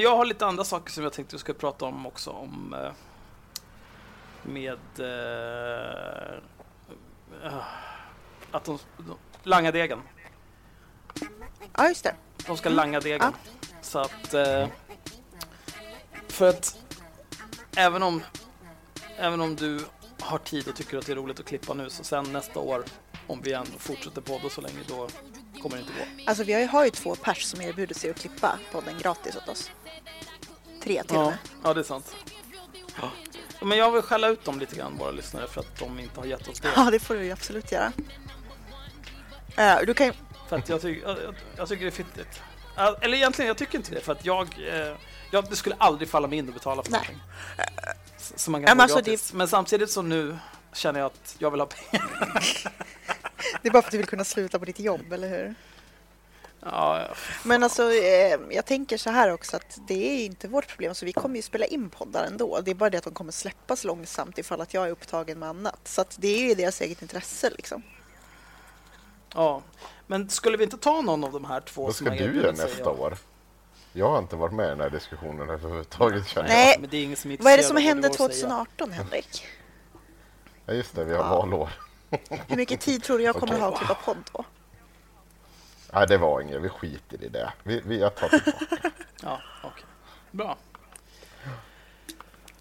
men jag har lite andra saker som jag tänkte vi ska prata om också. Om, eh, med eh, eh, att de, de langar degen. Ja, just det. De ska langa degen. Så att... Eh, för att även om, även om du har tid och tycker att det är roligt att klippa nu så sen nästa år om vi ändå fortsätter podda så länge då kommer det inte gå. Alltså vi har ju, två pers som erbjuder sig att klippa podden gratis åt oss. Tre till och Ja, med. ja det är sant. Ja. Men jag vill skälla ut dem lite grann, våra lyssnare, för att de inte har gett oss det. Ja, det får du ju absolut göra. Eh, du kan ju... För att jag, tycker, jag, jag- tycker det är fittigt. Ja, Eller egentligen, jag tycker inte det, för att jag... Eh, jag det skulle aldrig falla mig in att betala för Nej. någonting. Som man kan men alltså, gratis. Men samtidigt så nu känner jag att jag vill ha pengar. Det är bara för att du vill kunna sluta på ditt jobb, eller hur? Ja, ja. Men alltså, eh, jag tänker så här också att det är inte vårt problem, så vi kommer ju spela in poddar ändå. Det är bara det att de kommer släppas långsamt ifall att jag är upptagen med annat. Så att det är ju i deras eget intresse liksom. ja. Men skulle vi inte ta någon av de här två Vad ska du göra nästa och- år? Jag har inte varit med i den här diskussionen överhuvudtaget känner jag. Nej. Men det är ingen som är Vad är det som hände du har att säga. 2018, Henrik? Ja just det, vi har Ja. valår. Hur mycket tid tror du jag kommer Okej. ha att klippa podd då? Nej det var inget, vi skiter i det. Vi, vi, jag tar tillbaka. Ja, okej. Bra.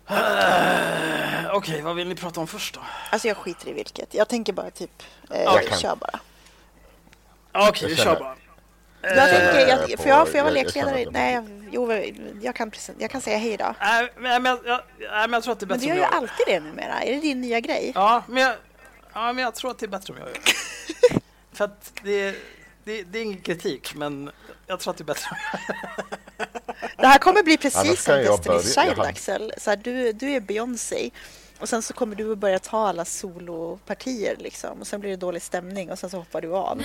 Eh, Okej, vad vill ni prata om först då? Alltså jag skiter i vilket. Jag tänker bara typ, eh, Jag kan- kör bara. Ja, Okej, Jag vi känner- kör bara. Jag känner tänker, jag, får, jag, får jag vara jag- jag lekledare? Nej, jag, jo, jag, kan, jag kan säga hej då. Nej, men, men, jag, men jag tror att det är Men bättre du om gör ju jag alltid det numera. Är det din nya grej? Ja, men jag, ja, men jag tror att det är bättre om jag gör det. För att det, är- det, det är ingen kritik, men jag tror att det är bättre om jag Det här kommer bli precis som Destiny's Child, Axel. Så här, du, du är Beyoncé och sen så kommer du att börja ta alla solopartier liksom. Och sen blir det dålig stämning och sen så hoppar du av.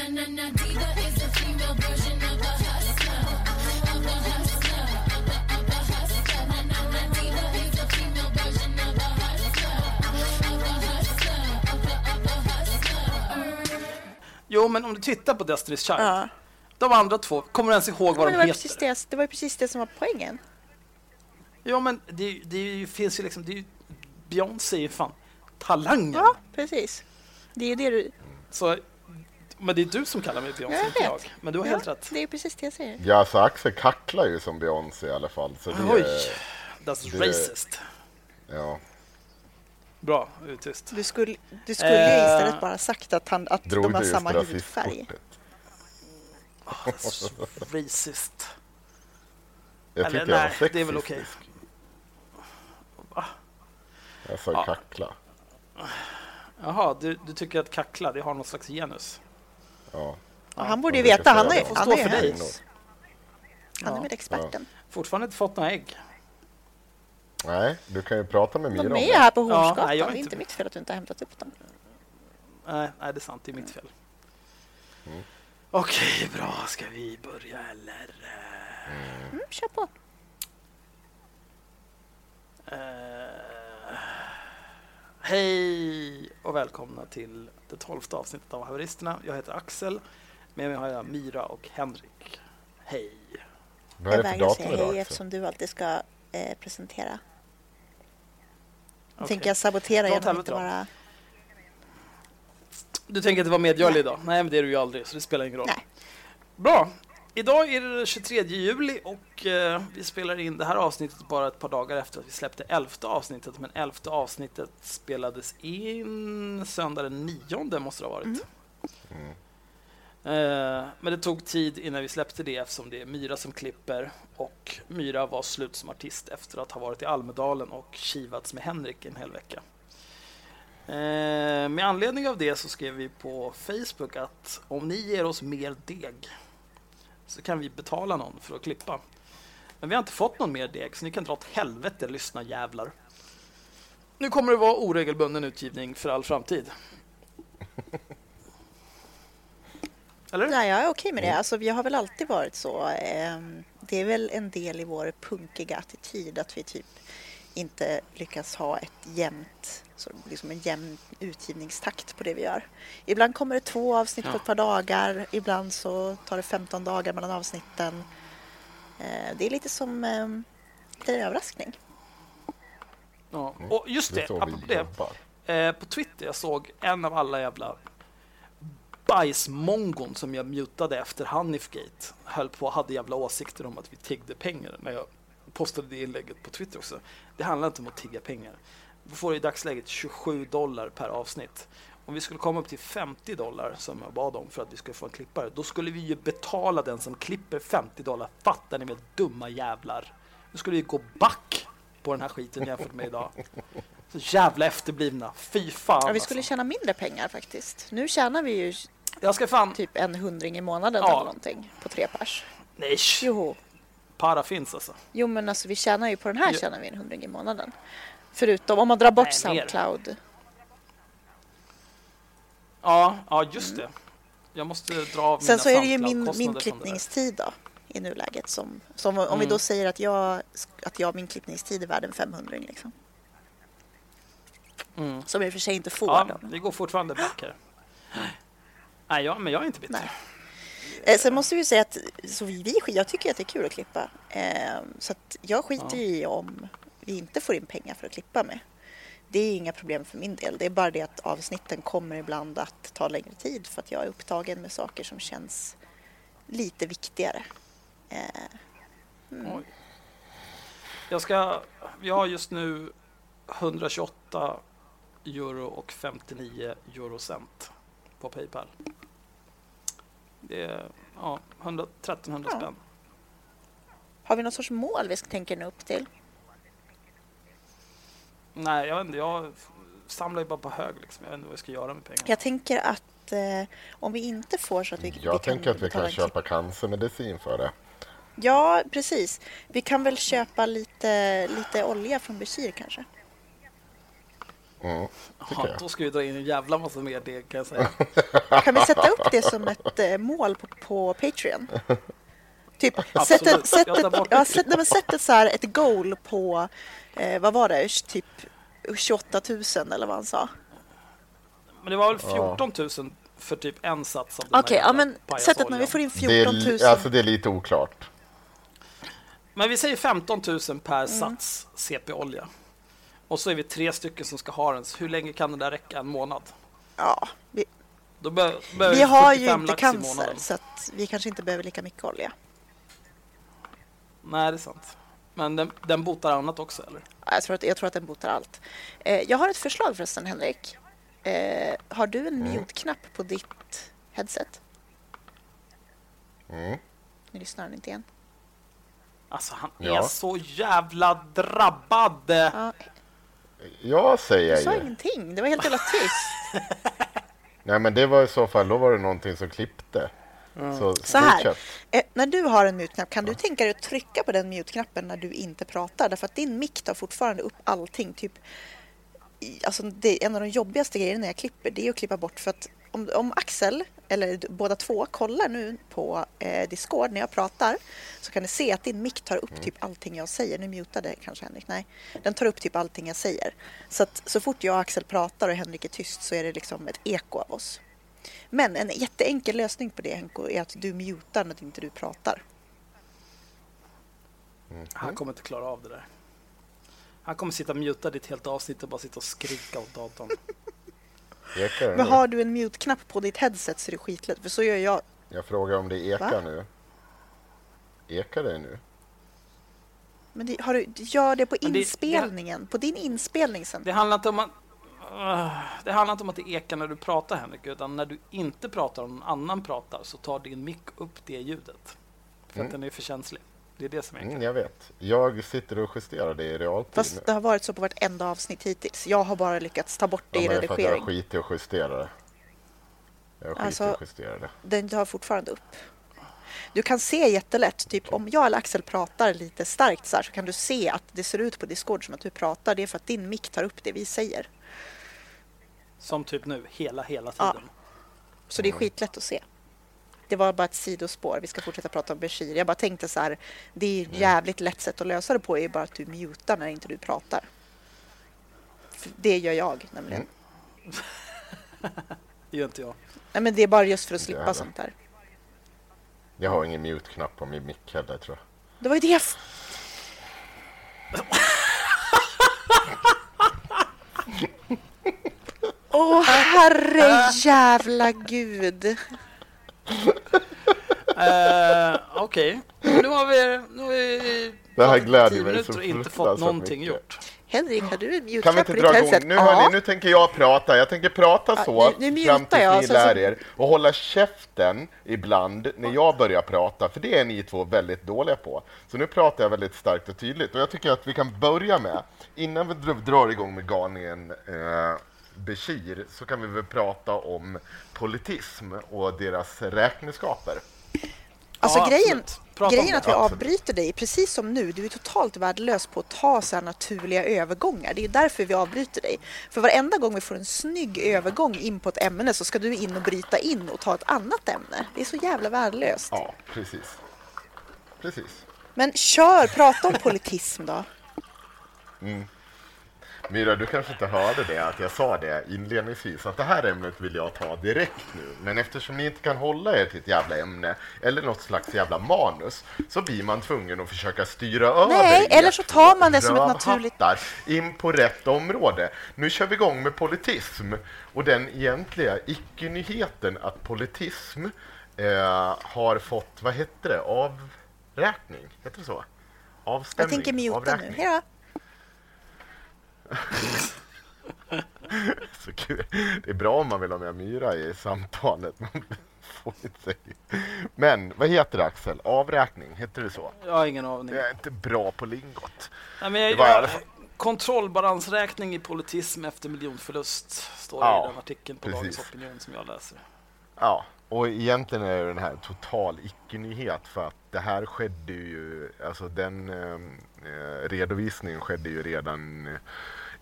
Jo, men om du tittar på Destiny's Child, Ja. de andra två, kommer du ens ihåg vad det, de var heter? precis det, det var ju precis det som var poängen. Jo, men det, det finns ju liksom, det Beyoncé är ju fan talangen. Ja, precis. Det är ju det du... Så, men det är du som kallar mig Beyoncé, Jag inte jag. Men du har ja, helt rätt. Det är precis det jag säger. Ja alltså Axel kacklar ju som Beyoncé i alla fall. Så det, Oj, är- that's det- racist. ja. Bra, du är tyst. Du skulle, du skulle Eh. istället bara sagt att, han, att de har samma hudfärg. Oh, racist. Jag Eller tyckte jag nej, det är väl sexistisk. Va? Jag sa Ja. kackla. Jaha, du, du tycker att kackla, det har någon slags genus? Ja. Ja, han borde ju veta. Han är, han är, för dig. höns. Han är Ja. väl experten. Fortfarande inte fått några ägg. Nej, du kan ju prata med Myra De är här på Ja, Hornsgatan. nej, jag är det är inte- mitt fel att du inte har hämtat upp dem. Nej, nej, det är sant, det är mitt fel. Mm. Okej, bra. Ska vi börja eller? Mm, kör på. Eh, hej och välkomna till det tolfte avsnittet av Haveristerna. Jag heter Axel. Med mig har jag Myra och Henrik. Hej. Vad är det för datum hej idag? Axel? eftersom du alltid ska eh, presentera. Okej. Tänker jag sabotera genom att inte vara... Du tänker inte vara medgörlig idag? Nej, men det är du ju aldrig, så det spelar ingen roll. Nej. Bra. Idag är det den 23 juli och eh, vi spelar in det här avsnittet bara ett par dagar efter att vi släppte elfte avsnittet. Men elfte avsnittet spelades in söndag den nionde måste det ha varit. Mm. Eh, Eh, men det tog tid innan vi släppte det eftersom det är Myra som klipper och Myra var slut som artist efter att ha varit i Almedalen och kivats med Henrik en hel vecka. Eh, med anledning av det så skrev vi på Facebook att om ni ger oss mer deg så kan vi betala någon för att klippa. Men vi har inte fått någon mer deg så ni kan dra åt helvete lyssna jävlar. Nu kommer det vara oregelbunden utgivning för all framtid. Eller? Nej, jag är okej med det. Mm. Alltså, vi har väl alltid varit så. ehm, Det är väl en del i vår punkiga attityd att vi typ inte lyckas ha ett jämnt, så liksom en jämn utgivningstakt på det vi gör. Ibland kommer det två avsnitt på Ja. ett par dagar. Ibland så tar det 15 dagar mellan avsnitten. Eh, det är lite som eh, lite en överraskning. Ja. Och just Det apropå det. Eh, på Twitter jag såg en av alla jävla bajsmongon som jag mutade efter Hanifgate höll på hade jävla åsikter om att vi tiggde pengar när jag postade det inlägget på Twitter också. Det handlar inte om att tigga pengar. Vi får i dagsläget 27 dollar per avsnitt. Om vi skulle komma upp till 50 dollar som jag bad om för att vi skulle få en klippare, då skulle vi ju betala den som klipper 50 dollar. Fattar ni väl dumma jävlar? Då skulle vi gå back på den här skiten jämfört med idag. Så jävla efterblivna. Fy fan. Ja, vi alltså. skulle tjäna mindre pengar faktiskt. Nu tjänar vi ju Jag ska fan... typ en hundring i månaden Ja. eller någonting på tre pers. Nej, Jo. para finns alltså. jo, men alltså vi tjänar ju på den här Jo. tjänar vi en hundring i månaden. Förutom om man drar bort Nej, mer. Soundcloud. Ja, ja just det. Jag måste dra av Mm. Sen mina så är det ju min, min det klippningstid då i nuläget. Som, som om vi Mm. då säger att jag, att jag min klippningstid är värd en 500 liksom. Mm. Som jag i och för sig inte får. Ja, då. vi går fortfarande back här. Nej, ja, men jag är inte bitter. Nej. Eh, sen måste vi säga att så vi, vi, jag tycker att det är kul att klippa. Eh, så att jag skiter Ja. i om vi inte får in pengar för att klippa med. Det är inga problem för min del. Det är bara det att avsnitten kommer ibland att ta längre tid för att jag är upptagen med saker som känns lite viktigare. Eh, Oj. Jag ska... Vi har just nu 128 euro och 59 eurocent på Paypal. Det är ja, 100, 1300 Ja. spänn. har vi någon sorts mål vi ska tänka nå upp till? Nej, jag vet inte. Jag samlar ju bara på hög. Liksom. Jag vet inte vad jag ska göra med pengarna. Jag tänker att eh, om vi inte får så att vi, vi Jag tänker att vi kan köpa cancermedicin för det. Ja, precis. Vi kan väl köpa lite, lite olja från Bashir kanske. Mm, Ja, då ska vi dra in en jävla massa mer deg kan jag säga. Kan vi sätta upp det som ett eh, mål på, på Patreon? Typ, sätt ett, sätt ett, ja, sätt, nej, sätt ett, så här, ett goal på, eh, vad var det, typ 28 000 eller vad han sa. Men det var väl Ja. 14 000 för typ en sats av den Okej, ja jävla men sätt att när vi får in Det är, 14 000. li- alltså det är lite oklart. Men vi säger 15 000 per Mm. sats CP-olja. Och så är vi tre stycken som ska ha den. Så hur länge kan det där räcka? En månad? Ja, vi, vi har ju 45 inte cancer så att vi kanske inte behöver lika mycket olja. Nej, det är sant. Men den, den botar annat också, eller? Ja, Jag tror att, jag tror att den botar allt. Eh, jag har ett förslag förresten, Henrik. Eh, har du en mute-knapp på ditt headset? Mm. Nu lyssnar han inte igen. Alltså, han är Ja. så jävla drabbad. Ja, Ja, säger du sa jag ju. ingenting. Det var helt jävla tyst. Nej, men det var i så fall, då var det någonting som klippte. Så, Så här, fortsätt. eh, när du har en mute-knapp, kan du tänka dig att trycka på den mute-knappen när du inte pratar? Därför att din mick tar fortfarande upp allting. Typ, i, alltså det, en av de jobbigaste grejerna när jag klipper, det är att klippa bort. För att om, om Axel, eller båda två, kollar nu på eh, Discord när jag pratar så kan ni se att din mick tar upp typ allting jag säger. Nu mutade kanske Henrik, nej. Den tar upp typ allting jag säger. Så att så fort jag och Axel pratar och Henrik är tyst så är det liksom ett eko av oss. Men en jätteenkel lösning på det Henko är att du mutar när inte du pratar. Han kommer inte klara av det där. Han kommer sitta mutad i ett helt avsnitt och bara sitta och skrika åt datorn. Ekar det Men nu? har du en mute-knapp på ditt headset så är det skitlätt. För så gör jag. Jag frågar om det ekar Va? nu. Ekar det nu? Men det, har du, gör det på Men det- inspelningen. På din inspelning sen. Det handlar inte om att det handlar inte om att det ekar när du pratar Henrik, utan när du inte pratar och någon annan pratar så tar din mick upp det ljudet. För Mm. att den är för känslig. Det är det som är Mm, enkelt. jag vet. Jag sitter och justerar det i realtid nu. Fast det har varit så på vartenda avsnitt hittills. Jag har bara lyckats ta bort det Ja, i att jag har redigering. skitit i att justera det. Jag har skitit Alltså- i att justera det. Den tar fortfarande upp. Du kan se jättelätt, typ om jag eller Axel pratar lite starkt så här så kan du se att det ser ut på Discord som att du pratar. Det är för att din mick tar upp det vi säger. Som typ nu, hela, hela Ja. tiden. Så det är skitlätt att se. Det var bara ett sidospår. Vi ska fortsätta prata om Bashir. Jag bara tänkte så här, det är ett jävligt lätt sätt att lösa det på är bara att du mutar när inte du pratar. Det gör jag nämligen. Det gör inte jag. Nej, men det är bara just för att slippa sånt där. Jag har ingen mute-knapp på min mick heller tror jag. Det var ju det jag... Åh, herre jävla gud. Eh, Okej, nu har vi, nu har vi Det här glädjer tio mig minuter så och inte fått fruktansvärt någonting mycket. gjort. Henrik, har du en Kan vi mute-knapp inte dra igång? Nu, Ja. hörni, nu tänker jag prata. Jag tänker prata Ja, så nu- nu fram tills jag, ni lär er och hålla käften ibland när jag börjar prata, för det är ni två väldigt dåliga på. Så nu pratar jag väldigt starkt och tydligt och jag tycker att vi kan börja med, innan vi dr- drar igång med galningen eh, Bashir, så kan vi väl prata om politism och deras räkenskaper. Alltså Ja, grejen, grejen att vi Absolut. avbryter dig, precis som nu, du är totalt värdelös på att ta så här naturliga övergångar. Det är därför vi avbryter dig. För varenda gång vi får en snygg övergång in på ett ämne så ska du in och bryta in och ta ett annat ämne. Det är så jävla värdelöst. Ja, precis. Precis. Men kör, prata om politism då. Myra, du kanske inte hörde det, att jag sa det inledningsvis, att det här ämnet vill jag ta direkt nu. Men eftersom ni inte kan hålla er till ett jävla ämne, eller något slags jävla manus, så blir man tvungen att försöka styra över Nej, er eller så tar man det som ett naturligt- in på rätt område. Nu kör vi igång med politism, och den egentliga icke-nyheten att politism eh, har fått, vad heter det, avräkning? Heter det så? Jag Avstämning? tänker muta nu. avräkning. Hej då. Så kul. Det är bra om man vill ha med Myra i samtalet. Men vad heter det Axel? Avräkning, heter det så? Jag har ingen aning. Jag är inte bra på lingot. Nej, men jag, jag, kontrollbalansräkning i politism efter miljonförlust står Ja, i den artikeln på precis. Dagens Opinion som jag läser. Ja, och egentligen är den här total icke-nyhet för att det här skedde ju, alltså den eh, eh redovisningen skedde ju redan eh,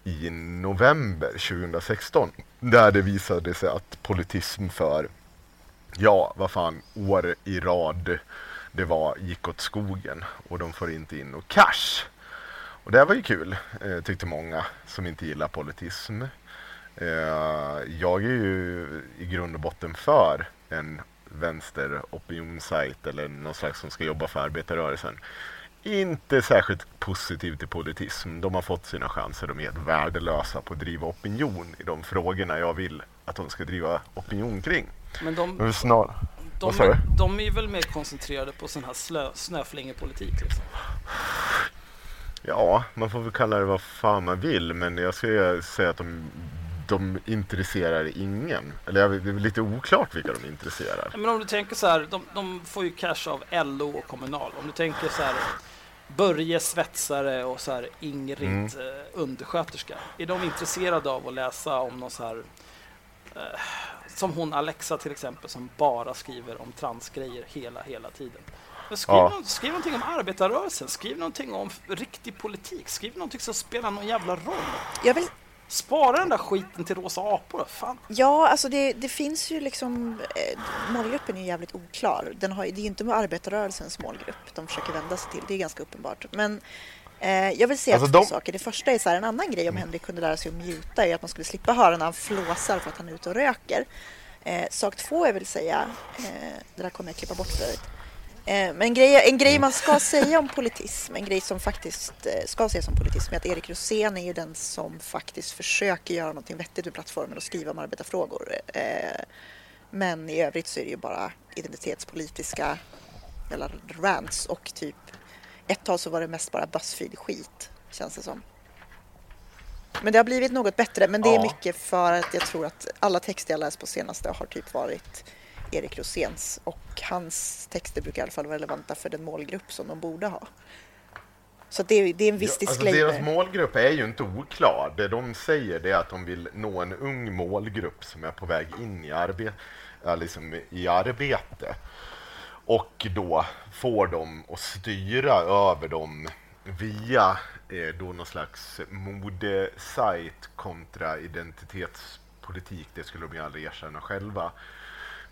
i november 2016 där det visade sig att politism för, ja vad fan, år i rad det var, gick åt skogen och de får inte in något cash. Och det var ju kul, eh, tyckte många som inte gillar politism. Eh, jag är ju i grund och botten för en vänsteropinionssajt eller någon slags som ska jobba för arbetarrörelsen. Inte särskilt positiv till politism. De har fått sina chanser. De är helt värdelösa på att driva opinion i de frågorna jag vill att de ska driva opinion kring. Men de, de, du? de är väl mer koncentrerade på sån här slö, snöflingepolitik. Liksom. Ja, man får väl kalla det vad fan man vill, men jag skulle säga att de, de intresserar ingen. Eller det är lite oklart vilka de intresserar. Men om du tänker så här, de, de får ju cash av LO och Kommunal. Om du tänker så här, Börje svetsare och så här Ingrid Mm. eh, undersköterska. Är de intresserade av att läsa om någon så här eh, som hon Alexa till exempel som bara skriver om transgrejer hela, hela tiden. Men skriv, Ja. nå- skriv någonting om arbetarrörelsen, skriv någonting om riktig politik, skriv någonting som spelar någon jävla roll. Jag vill, Spara den där skiten till rosa apor då, fan. ja, alltså det, det finns ju liksom... Eh, målgruppen är ju jävligt oklar. Den har, det är ju inte med arbetarrörelsens målgrupp de försöker vända sig till. Det är ganska uppenbart. Men eh, jag vill säga Alltså två de- saker. Det första är så här, en annan grej om Henrik kunde lära sig att muta är att man skulle slippa höra när han flåsar för att han är ute och röker. Eh, sak två jag vill säga, eh, det där kommer jag klippa bort för övrigt. Eh, men en grej, en grej man ska säga om politism, en grej som faktiskt eh, ska sägas om politism är att Erik Rosén är ju den som faktiskt försöker göra någonting vettigt med plattformen och skriva om arbetarfrågor. Eh, men i övrigt så är det ju bara identitetspolitiska jävla rants och typ ett tag så var det mest bara Buzzfeed-skit känns det som. Men det har blivit något bättre, men det är mycket för att jag tror att alla texter jag läst på senaste har typ varit Erik Roséns och hans texter brukar i alla fall vara relevanta för den målgrupp som de borde ha. Så det är, det är en viss Ja, alltså deras målgrupp är ju inte oklar. Det de säger det är att de vill nå en ung målgrupp som är på väg in i, arbe liksom i arbete. Och då får de att styra över dem via eh, då någon slags modesajt kontra identitetspolitik. Det skulle de ju aldrig erkänna själva.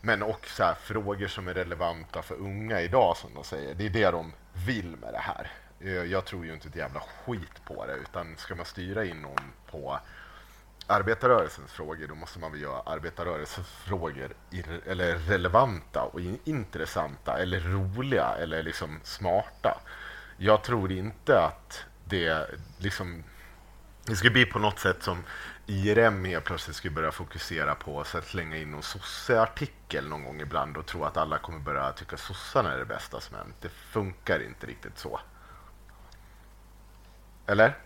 Men också här, frågor som är relevanta för unga idag, som de säger. Det är det de vill med det här. Eh, jag tror ju inte ett jävla skit på det, utan ska man styra in någon på arbetarrörelsens frågor, då måste man väl göra arbetarrörelsens frågor eller relevanta och intressanta eller roliga eller liksom smarta. jag tror inte att det liksom... Det ska bli på något sätt som IRM helt plötsligt skulle börja fokusera på att slänga in någon sosseartikel någon gång ibland och tro att alla kommer börja tycka sossarna är det bästa som hänt. Det funkar inte riktigt så. Eller?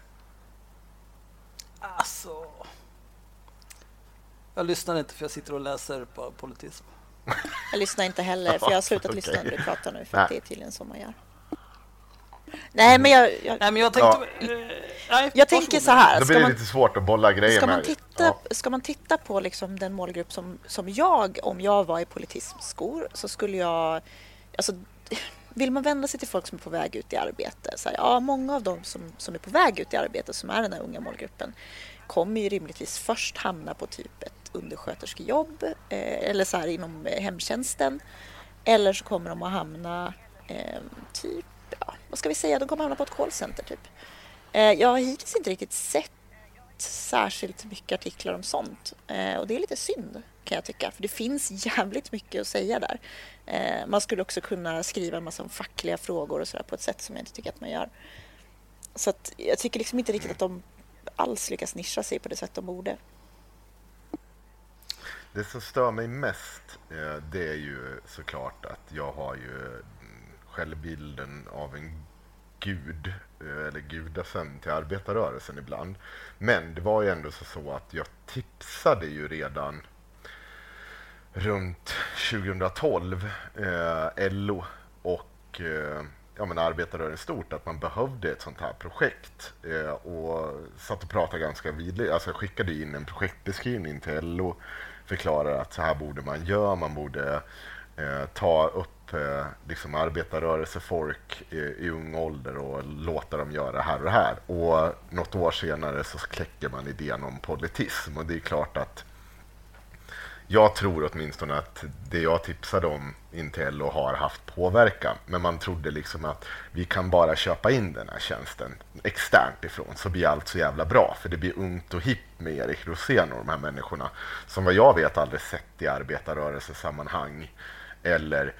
Alltså... Jag lyssnar inte för jag sitter och läser på politism. Jag lyssnar inte heller för jag har slutat lyssna när du pratar nu för att det är tydligen så man gör. Nej men jag, jag, Nej, men jag tänkte... eh, nej, jag tänker så här. Då blir det man, lite svårt att bolla grejer ska man med. titta, Ja. ska man titta på liksom den målgrupp som, som jag, om jag var i politismskor, så skulle jag... Alltså, vill man vända sig till folk som är på väg ut i arbete, så här, ja, många av dem som, som är på väg ut i arbete, som är den här unga målgruppen, kommer ju rimligtvis först hamna på typ ett undersköterskejobb eh, eller så här inom eh, hemtjänsten. Eller så kommer de att hamna eh, typ, ja, vad ska vi säga, de kommer hamna på ett callcenter typ. Eh, jag har hittills inte riktigt sett särskilt mycket artiklar om sånt. Eh, och det är lite synd kan jag tycka, för det finns jävligt mycket att säga där. Eh, man skulle också kunna skriva en massa om fackliga frågor och sådär på ett sätt som jag inte tycker att man gör. Så att jag tycker liksom inte riktigt att de alls lyckas nischa sig på det sätt de borde. Det som stör mig mest, eh, det är ju såklart att jag har ju självbilden av en gud, eh, eller gudasömn till arbetarrörelsen ibland. Men det var ju ändå så, så att jag tipsade ju redan runt 2012 eh, LO och eh, ja, men arbetarrörelsen stort att man behövde ett sånt här projekt. Eh, och satt och pratade ganska vidligt, alltså jag skickade in en projektbeskrivning till LO, förklarade att så här borde man göra, man borde eh, ta upp eh, liksom arbetarrörelsefolk i, i ung ålder och låta dem göra det här och det här. Och något år senare så kläcker man idén om politism och det är klart att jag tror åtminstone att det jag tipsade om inte LO har haft påverkan. Men man trodde liksom att vi kan bara köpa in den här tjänsten externt ifrån så blir allt så jävla bra. För det blir ungt och hippt med Erik Rosén och de här människorna som vad jag vet aldrig sett i arbetarrörelsesammanhang eller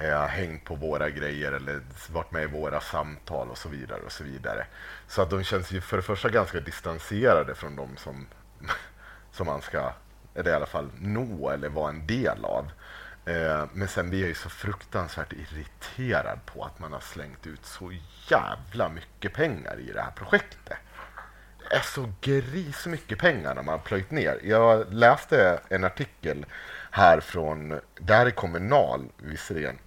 eh, hängt på våra grejer eller varit med i våra samtal och så vidare. och så vidare. Så att de känns ju för det första ganska distanserade från de som, som man ska eller i alla fall nå eller vara en del av. Eh, men sen blir jag ju så fruktansvärt irriterad på att man har slängt ut så jävla mycket pengar i det här projektet. Det är så grismycket pengar när man har plöjt ner. Jag läste en artikel här från, där är Kommunal visserligen,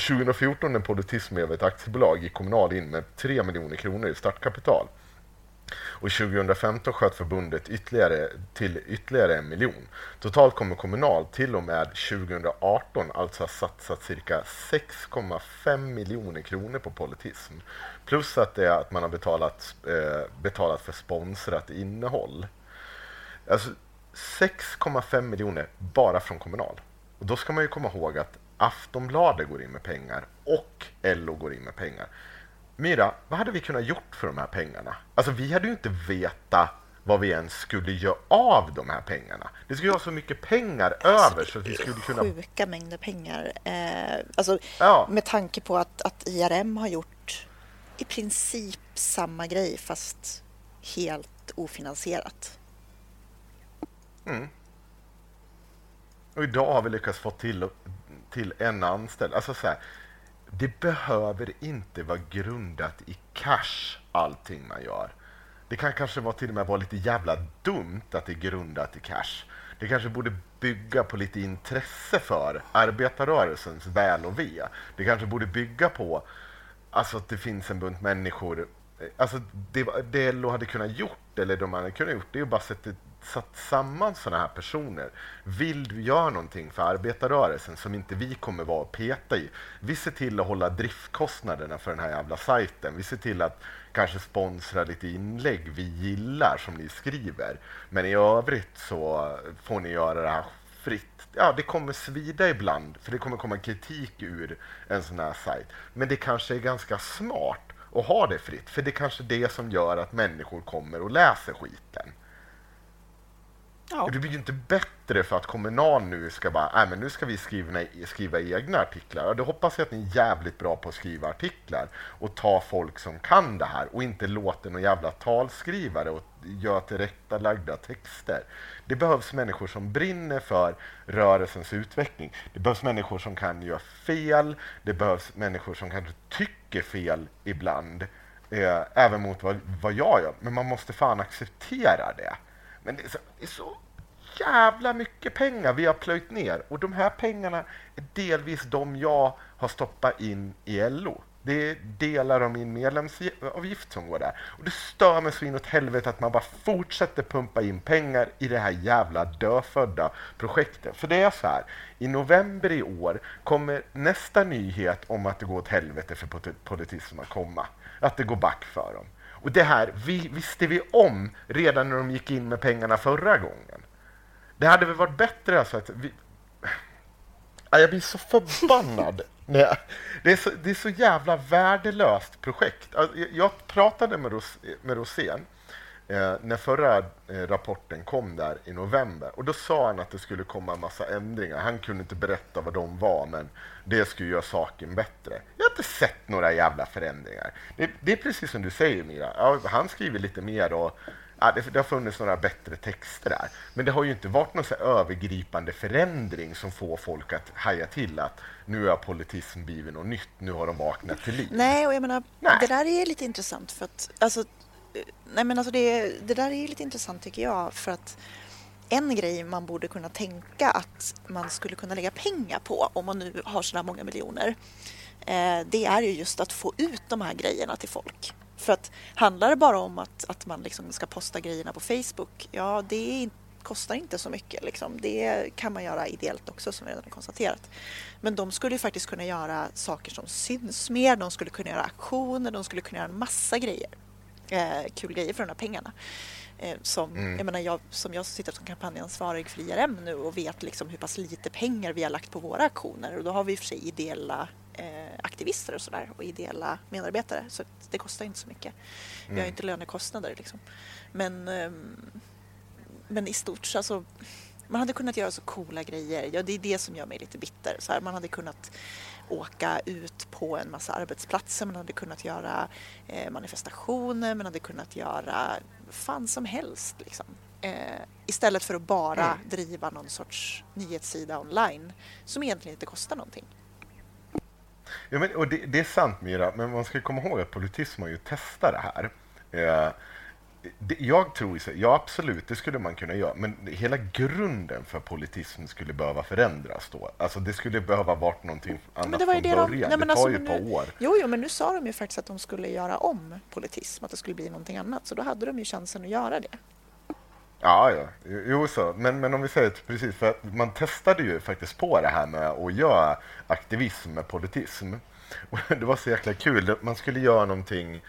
2014 när Politism blev ett aktiebolag gick Kommunal in med 3 miljoner kronor i startkapital. Och 2015 sköt förbundet ytterligare, till ytterligare en miljon. Totalt kommer Kommunal till och med 2018 alltså ha satsat cirka 6,5 miljoner kronor på politism. Plus att, det är att man har betalat, eh, betalat för sponsrat innehåll. Alltså 6,5 miljoner bara från Kommunal. Och då ska man ju komma ihåg att Aftonbladet går in med pengar och LO går in med pengar. Myra, vad hade vi kunnat gjort för de här pengarna? Alltså vi hade ju inte veta vad vi ens skulle göra av de här pengarna. Det skulle vara så mycket pengar över så att vi skulle kunna... Sjuka mängder pengar. Eh, alltså, Ja. Med tanke på att, att IRM har gjort i princip samma grej fast helt ofinansierat. Och idag har vi lyckats få till, till en anställd. Alltså så här, det behöver inte vara grundat i cash allting man gör. Det kan kanske vara till och med vara lite jävla dumt att det är grundat i cash. Det kanske borde bygga på lite intresse för arbetarrörelsens väl och ve. Det kanske borde bygga på alltså att det finns en bunt människor. Alltså det, det LO hade kunnat gjort, eller de hade kunnat gjort, det är ju bara sätta, satt samman sådana här personer. Vill du göra någonting för arbetarrörelsen som inte vi kommer vara och peta i? Vi ser till att hålla driftkostnaderna för den här jävla sajten. Vi ser till att kanske sponsra lite inlägg vi gillar som ni skriver. Men i övrigt så får ni göra det här fritt. Ja, det kommer svida ibland, för det kommer komma kritik ur en sån här sajt. Men det kanske är ganska smart att ha det fritt, för det är kanske det som gör att människor kommer och läser skiten. Ja. Och det blir ju inte bättre för att Kommunal nu ska bara, men nu ska vi skriva, skriva egna artiklar. Och det hoppas jag att ni är jävligt bra på att skriva artiklar och ta folk som kan det här och inte låta någon jävla talskrivare och göra tillrättalagda texter. Det behövs människor som brinner för rörelsens utveckling. Det behövs människor som kan göra fel. Det behövs människor som kanske tycker fel ibland. Eh, även mot vad, vad jag gör. Men man måste fan acceptera det. Men det är, så, det är så jävla mycket pengar vi har plöjt ner och de här pengarna är delvis de jag har stoppat in i LO. Det är delar av min medlemsavgift som går där. Och det stör mig så inåt helvete att man bara fortsätter pumpa in pengar i det här jävla dödfödda projektet. För det är så här, i november i år kommer nästa nyhet om att det går åt helvete för politismen att komma. Att det går back för dem. Och det här vi, visste vi om redan när de gick in med pengarna förra gången. Det hade väl varit bättre alltså att vi... Jag blir så förbannad. Nej, det, är så, det är så jävla värdelöst projekt. Alltså, jag pratade med, Ros, med Rosén eh, när förra eh, rapporten kom där i november och då sa han att det skulle komma en massa ändringar. Han kunde inte berätta vad de var, men det skulle göra saken bättre. Jag har inte sett några jävla förändringar. Det, det är precis som du säger, Mira. Ja, han skriver lite mer och ja, det, det, har funnits några bättre texter där. Men det har ju inte varit någon så övergripande förändring som får folk att haja till att nu har politism blivit något nytt, nu har de vaknat till liv. Nej, och jag menar, nej. det där är lite intressant för att alltså, nej men alltså det, det där är lite intressant tycker jag för att en grej man borde kunna tänka att man skulle kunna lägga pengar på om man nu har sådär många miljoner eh, det är ju just att få ut de här grejerna till folk. För att handlar det bara om att, att man liksom ska posta grejerna på Facebook, ja det kostar inte så mycket. Liksom. Det kan man göra ideellt också som vi redan har konstaterat. Men de skulle faktiskt kunna göra saker som syns mer, de skulle kunna göra aktioner, de skulle kunna göra en massa grejer. Eh, kul grejer för de här pengarna. Eh, som, mm. jag menar, jag, som jag sitter som kampanjansvarig för IRM nu och vet liksom hur pass lite pengar vi har lagt på våra aktioner och då har vi i och för sig ideella aktivister och sådär och ideella medarbetare så det kostar inte så mycket. Mm. Vi har mm. inte lönekostnader liksom. Men, eh, men i stort så alltså, man hade kunnat göra så coola grejer. Ja, det är det som gör mig lite bitter. Så här, man hade kunnat åka ut på en massa arbetsplatser, man hade kunnat göra eh, manifestationer, man hade kunnat göra fan som helst. Liksom. Eh, istället för att bara mm. driva någon sorts nyhetssida online som egentligen inte kostar någonting. Ja, men, och det, det, är sant Mira, men man ska komma ihåg att politism har ju testat det här. Eh, det, jag tror, ja absolut, det skulle man kunna göra, men hela grunden för politism skulle behöva förändras då. Alltså det skulle behöva varit någonting annat men det var ju från början. De, nej, det tar alltså, ju ett par år. Jo, jo, men nu sa de ju faktiskt att de skulle göra om politism, att det skulle bli någonting annat, så då hade de ju chansen att göra det. Ja, ja. Jo, så. Men, men om vi säger precis, för man testade ju faktiskt på det här med att göra aktivism med politism. Och det var så jäkla kul. Man skulle göra någonting,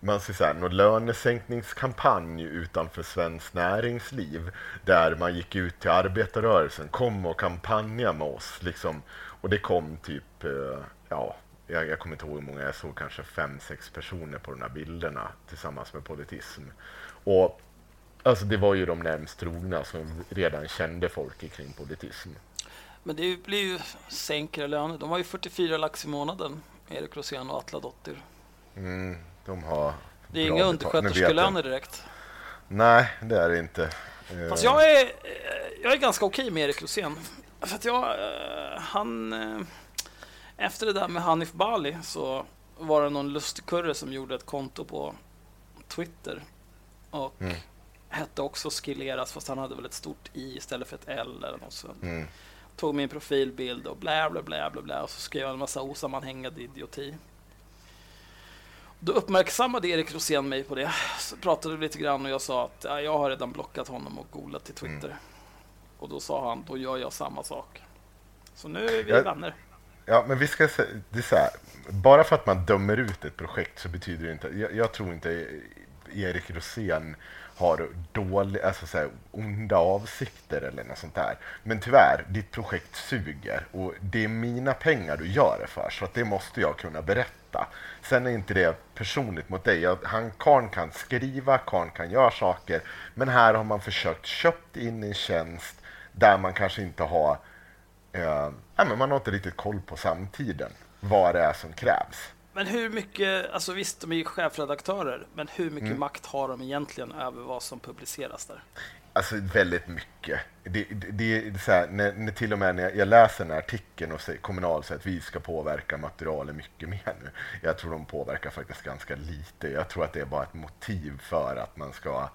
man ska säga, någon lönesänkningskampanj utanför svenskt näringsliv där man gick ut till arbetarrörelsen, kom och kampanja med oss. Liksom. Och det kom typ, eh, ja, jag, jag kommer inte ihåg hur många, jag såg kanske fem, sex personer på de här bilderna tillsammans med politism. Och Alltså det var ju de närmst trogna som redan kände folk kring politism. Men det blir ju sänkre löner. De har ju 44 lax i månaden, Erik Rosén och Atla Dotter. Mm, de har det är inga undersköterskelöner direkt. Nej, det är det inte. Fast jag är, jag är ganska okej med Erik Rosén. För att jag, eh, han... Eh, efter det där med Hanif Bali så var det någon lustigkurre som gjorde ett konto på Twitter. Och mm hette också Skilleras fast han hade väl ett stort i istället för ett L eller något sånt. Mm. Tog min profilbild och blä blä blä blä blä och så skrev jag en massa osammanhängande idioti. Då uppmärksammade Erik Rosén mig på det. Så pratade vi lite grann och jag sa att ja, jag har redan blockat honom och googlat till Twitter. Mm. Och då sa han, då gör jag samma sak. Så nu är vi jag, vänner. Ja, men vi ska säga, det är så här, bara för att man dömer ut ett projekt så betyder det inte, jag, jag tror inte Erik Rosén har dåliga, alltså så här, onda avsikter eller något sånt där. Men tyvärr, ditt projekt suger och det är mina pengar du gör det för så att det måste jag kunna berätta. Sen är inte det personligt mot dig. Jag- Han, Karn kan skriva, Karn kan göra saker, men här har man försökt köpt in en tjänst där man kanske inte har eh, nej, men man har inte riktigt koll på samtiden, vad det är som krävs. Men hur mycket, alltså visst de är ju chefredaktörer, men hur mycket Mm. makt har de egentligen över vad som publiceras där? Alltså väldigt mycket. Det, det, det är så här, när, när till och med när jag, jag läser den här artikeln och säger, Kommunal säger att vi ska påverka materialet mycket mer nu. Jag tror de påverkar faktiskt ganska lite. Jag tror att det är bara ett motiv för att man ska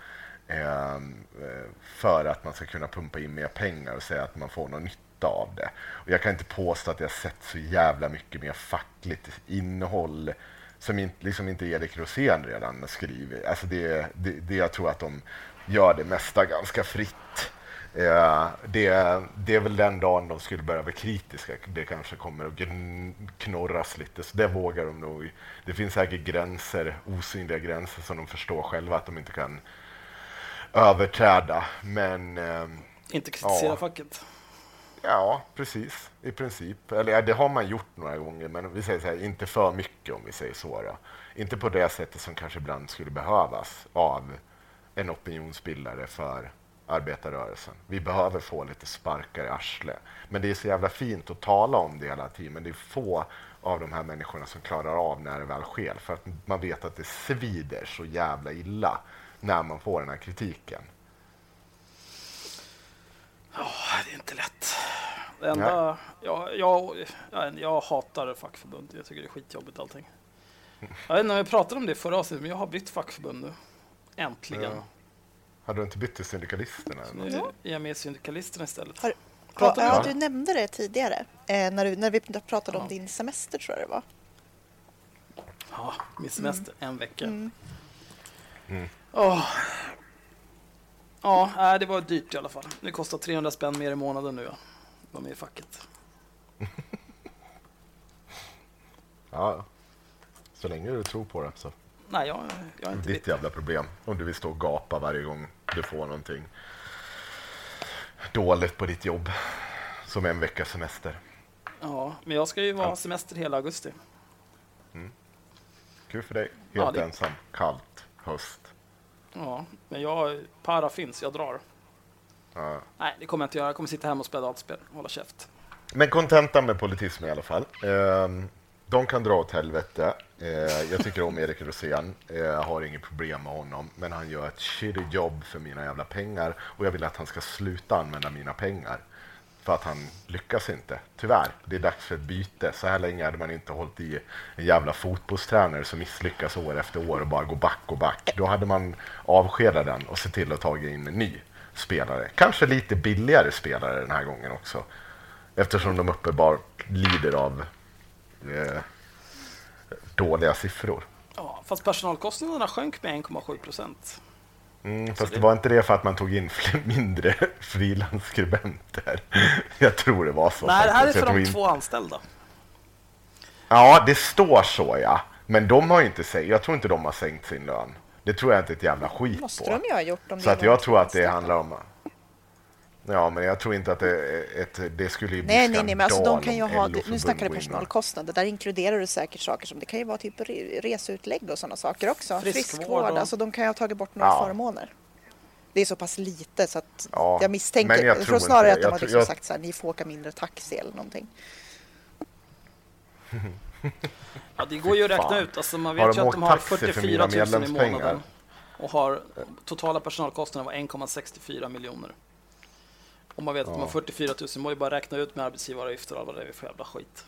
ehm, eh, för att man ska kunna pumpa in mer pengar och säga att man får någon nytta av det. Och jag kan inte påstå att jag sett så jävla mycket mer fackligt innehåll som inte, liksom inte Erik Rosén redan skriver. Alltså det, det, det jag tror att de gör det mesta ganska fritt. Eh, det, det är väl den dagen de skulle börja vara kritiska. Det kanske kommer att knorras lite, så det vågar de nog. Det finns säkert gränser, osynliga gränser som de förstår själva att de inte kan överträda. Men ehm, Inte kritisera Ja. facket. Ja, precis. I princip. Eller ja, det har man gjort några gånger, men vi säger så här, inte för mycket om vi säger så. Då. Inte på det sättet som kanske ibland skulle behövas av en opinionsbildare för arbetarrörelsen. Vi behöver få lite sparkar i arslet. Men det är så jävla fint att tala om det hela tiden, men det är få av de här människorna som klarar av när det väl sker. För att man vet att det svider så jävla illa när man får den här kritiken. Ja, det är inte lätt. Det enda, jag, jag, jag, jag hatar fackförbund. Jag tycker det är skitjobbigt allting. Jag vet inte om jag pratade om det i förra avsnittet, men jag har bytt fackförbund nu. Äntligen. Ja. Hade du inte bytt till syndikalisterna? Nu är jag med i Syndikalisterna istället. Har- Ja, Pratade ja, du nämnde det tidigare eh, när, du, när vi pratade om Ja. din semester tror jag det var. Ja, min semester, en vecka. Mm. Mm. Åh. Ja, nej, det var dyrt i alla fall. Det kostar 300 spänn mer i månaden nu. Ja. Var med i facket. Ja, så länge du tror på det så. Nej, jag, jag är inte Ditt jävla problem. Om du vill stå och gapa varje gång du får någonting dåligt på ditt jobb. Som en veckas semester. Ja, men jag ska ju vara Ja. semester hela augusti. Kul för dig. Ja, Helt det- ensam. Kallt. Höst. Ja, men jag, para finns, jag drar. Ja. Nej, det kommer jag inte göra. Jag kommer sitta hemma och spela dataspel. Hålla käft. Men kontentan med politism i alla fall. Ehm, de kan dra åt helvete. Eh, jag tycker om Erik Rosén. Eh, har inget problem med honom. Men han gör ett shitty jobb för mina jävla pengar. Och jag vill att han ska sluta använda mina pengar. För att han lyckas inte. Tyvärr. Det är dags för ett byte. Så här länge hade man inte hållit i en jävla fotbollstränare som misslyckas år efter år och bara går back och back. Då hade man avskedat den och sett till att ta in en ny spelare. Kanske lite billigare spelare den här gången också. Eftersom de uppenbart lider av eh, dåliga siffror. Ja, fast personalkostnaderna sjönk med 1,7 procent. Mm, fast det- det var inte det för att man tog in fler mindre frilansskribenter. Jag tror det var så. Nej, det här är faktiskt. för de in- två anställda. Ja, det står så ja. Men de har ju inte sänkt, jag tror inte de har sänkt sin lön. Det tror jag inte ett jävla skit måste på. de ju ha gjort om Så att jag tror att det handlar om... Ja, men jag tror inte att det, ett, det skulle ju bli Nej, nej, nej, men alltså de skandal kan ju ha, nu snackar du personalkostnader, där inkluderar du säkert saker som, det kan ju vara typ re- reseutlägg och sådana saker också. Friskvård Friskvård, och- alltså de kan ju ha tagit bort några Ja. förmåner. Det är så pass lite så att Ja, jag misstänker, men jag jag, tror snarare inte- att de har liksom jag- sagt så här, ni får åka mindre taxi eller någonting. Ja, det går ju att räkna ut. Alltså, man vet de ju att de har taxi för 44 mina 000 i månaden. Och har totala personalkostnader var 1,64 miljoner. Om man vet att de har Ja. 44 000, man ju bara räkna ut med arbetsgivaravgifter och vad det är för jävla skit.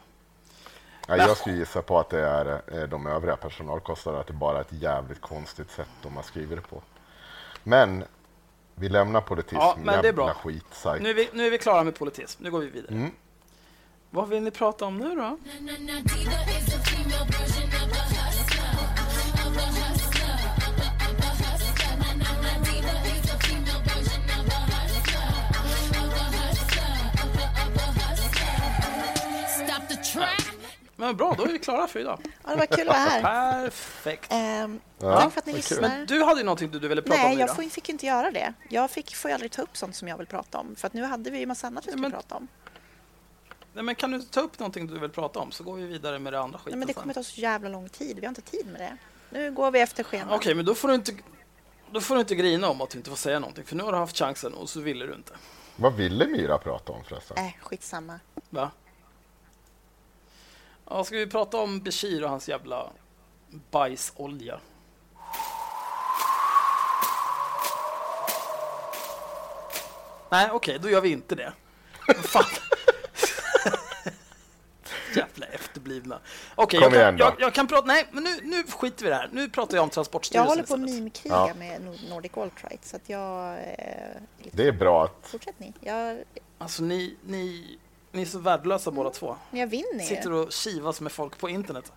Ja, jag skulle gissa på att det är eh, de övriga personalkostnaderna, att det bara är ett jävligt konstigt sätt de har skrivit det på. Men vi lämnar politism, Ja, men det är bra. jävla skitsajt. Nu är, vi, nu är vi klara med politism, nu går vi vidare. Mm. Vad vill ni prata om nu då? Men bra, då är vi klara för idag. Ja, det var kul att vara här. Perfekt. Ehm, Ja, tack för att ni lyssnar. Men du hade ju någonting du, du ville prata om Nej, idag. jag får, fick inte göra det. Jag fick, får ju aldrig ta upp sånt som jag vill prata om. För att nu hade vi ju massa annat vi skulle Men- prata om. Nej, men kan du ta upp någonting du vill prata om så går vi vidare med det andra skiten Nej, men det kommer ta så jävla lång tid. Vi har inte tid med det. Nu går vi efter schemat. Okej, men då får, du inte, då får du inte grina om att du inte får säga någonting. För nu har du haft chansen och så ville du inte. Vad ville Myra prata om förresten? Äh, skitsamma. Va? Ja, ska vi prata om Bashir och hans jävla bajsolja? Nej, okej, då gör vi inte det. Fan. Jävla efterblivna. Okej, Kom jag, jag, jag kan prata... Nej, men nu, nu skiter vi i det här. Nu pratar jag om Jag Transportstyrelsen håller på att mimkriga Ja. med Nord- Nordic Alt-Right, så att jag... Eh. Det är bra att... Fortsätt ni. Jag, Alltså, ni, ni, ni är så värdelösa båda två. jag vinner. Sitter och kivas med folk på internet.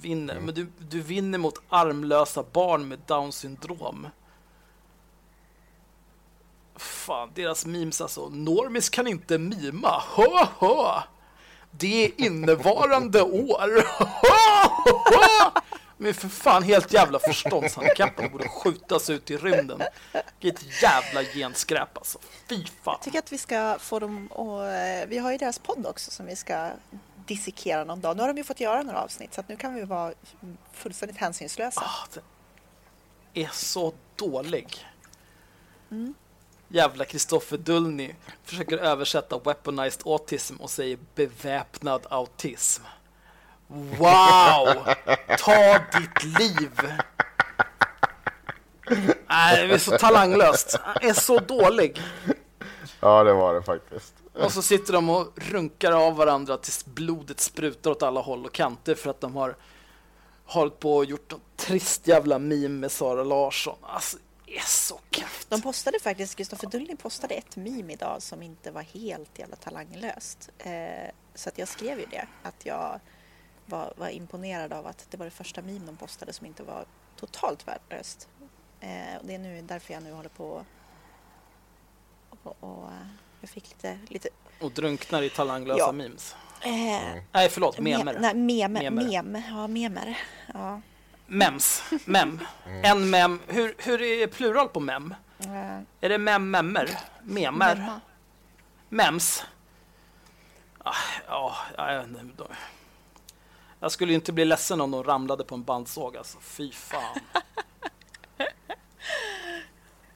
Vinner. Mm. Men du, du vinner mot armlösa barn med down syndrom. Fan, deras memes alltså. Normis kan inte mima. Hå, hå. Det är innevarande år. Hå, hå. Men för fan helt jävla förståndshandikappade borde skjutas ut i rymden. Vilket jävla genskräp alltså. Fy fan. Jag tycker att vi ska få dem och Vi har ju deras podd också som vi ska dissekera någon dag. Nu har de ju fått göra några avsnitt så att nu kan vi vara fullständigt hänsynslösa. Ah, den är så dålig. Mm. Jävla Kristoffer Dullny försöker översätta weaponized autism och säger beväpnad autism. Wow! Ta ditt liv! Nej, det är så talanglöst. Han är så dålig. Ja, det var det faktiskt. Och så sitter de och runkar av varandra tills blodet sprutar åt alla håll och kanter för att de har hållit på och gjort något trist jävla meme med Sara Larsson. Alltså, det är så kräft. De postade faktiskt, Kristoffer Dullin postade ett meme idag som inte var helt jävla talanglöst. Eh, så att jag skrev ju det, att jag var, var imponerad av att det var det första meme de postade som inte var totalt värdelöst. Eh, och det är nu därför jag nu håller på och, och, eh, jag fick lite, lite Och drunknar i talanglösa Ja. memes. eh, Nej, förlåt, me- memer. Nej, memer. Memer. Mem. Ja, memer. Ja. Mems. Mem. En mem. Hur, hur är plural på mem? Eh, Är det mem, memmer? Memer? memma. Mems? Ah, Ja, jag vet inte. Jag skulle ju inte bli ledsen om de ramlade på en bandsåg alltså. Fy fan.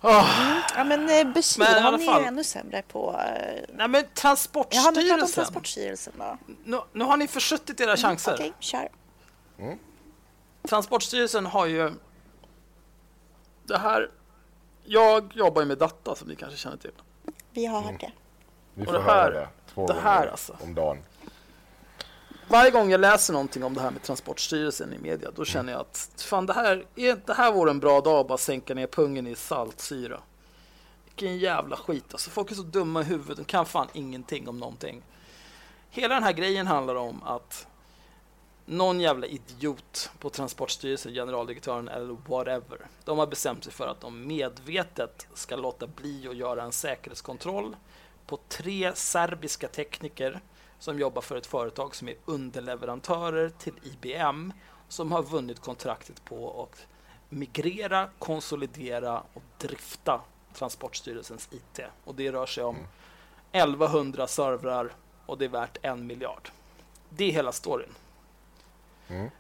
Ah, Ja, men eh, Bashir Men alla ni fall. ju ännu sämre på. Eh, nej men ja, men Transportstyrelsen. Transportstyrelsen då. Nu, nu har ni försuttit era chanser. Okej, kör. Transportstyrelsen har ju det här. Jag jobbar ju med data som ni kanske känner till. Vi har hört det. Vi får det här- höra det två det här gånger alltså. om dagen. Varje gång jag läser någonting om det här med Transportstyrelsen i media, då känner jag att fan, det här, är, det här vore en bra dag att bara sänka ner pungen i saltsyra. Vilken jävla skit alltså. Folk är så dumma i huvudet, de kan fan ingenting om någonting. Hela den här grejen handlar om att någon jävla idiot på Transportstyrelsen, generaldirektören eller whatever, de har bestämt sig för att de medvetet ska låta bli att göra en säkerhetskontroll på tre serbiska tekniker som jobbar för ett företag som är underleverantörer till IBM som har vunnit kontraktet på att migrera, konsolidera och drifta Transportstyrelsens IT. Och det rör sig om 1100 servrar och det är värt en miljard. Det är hela storyn. Mm.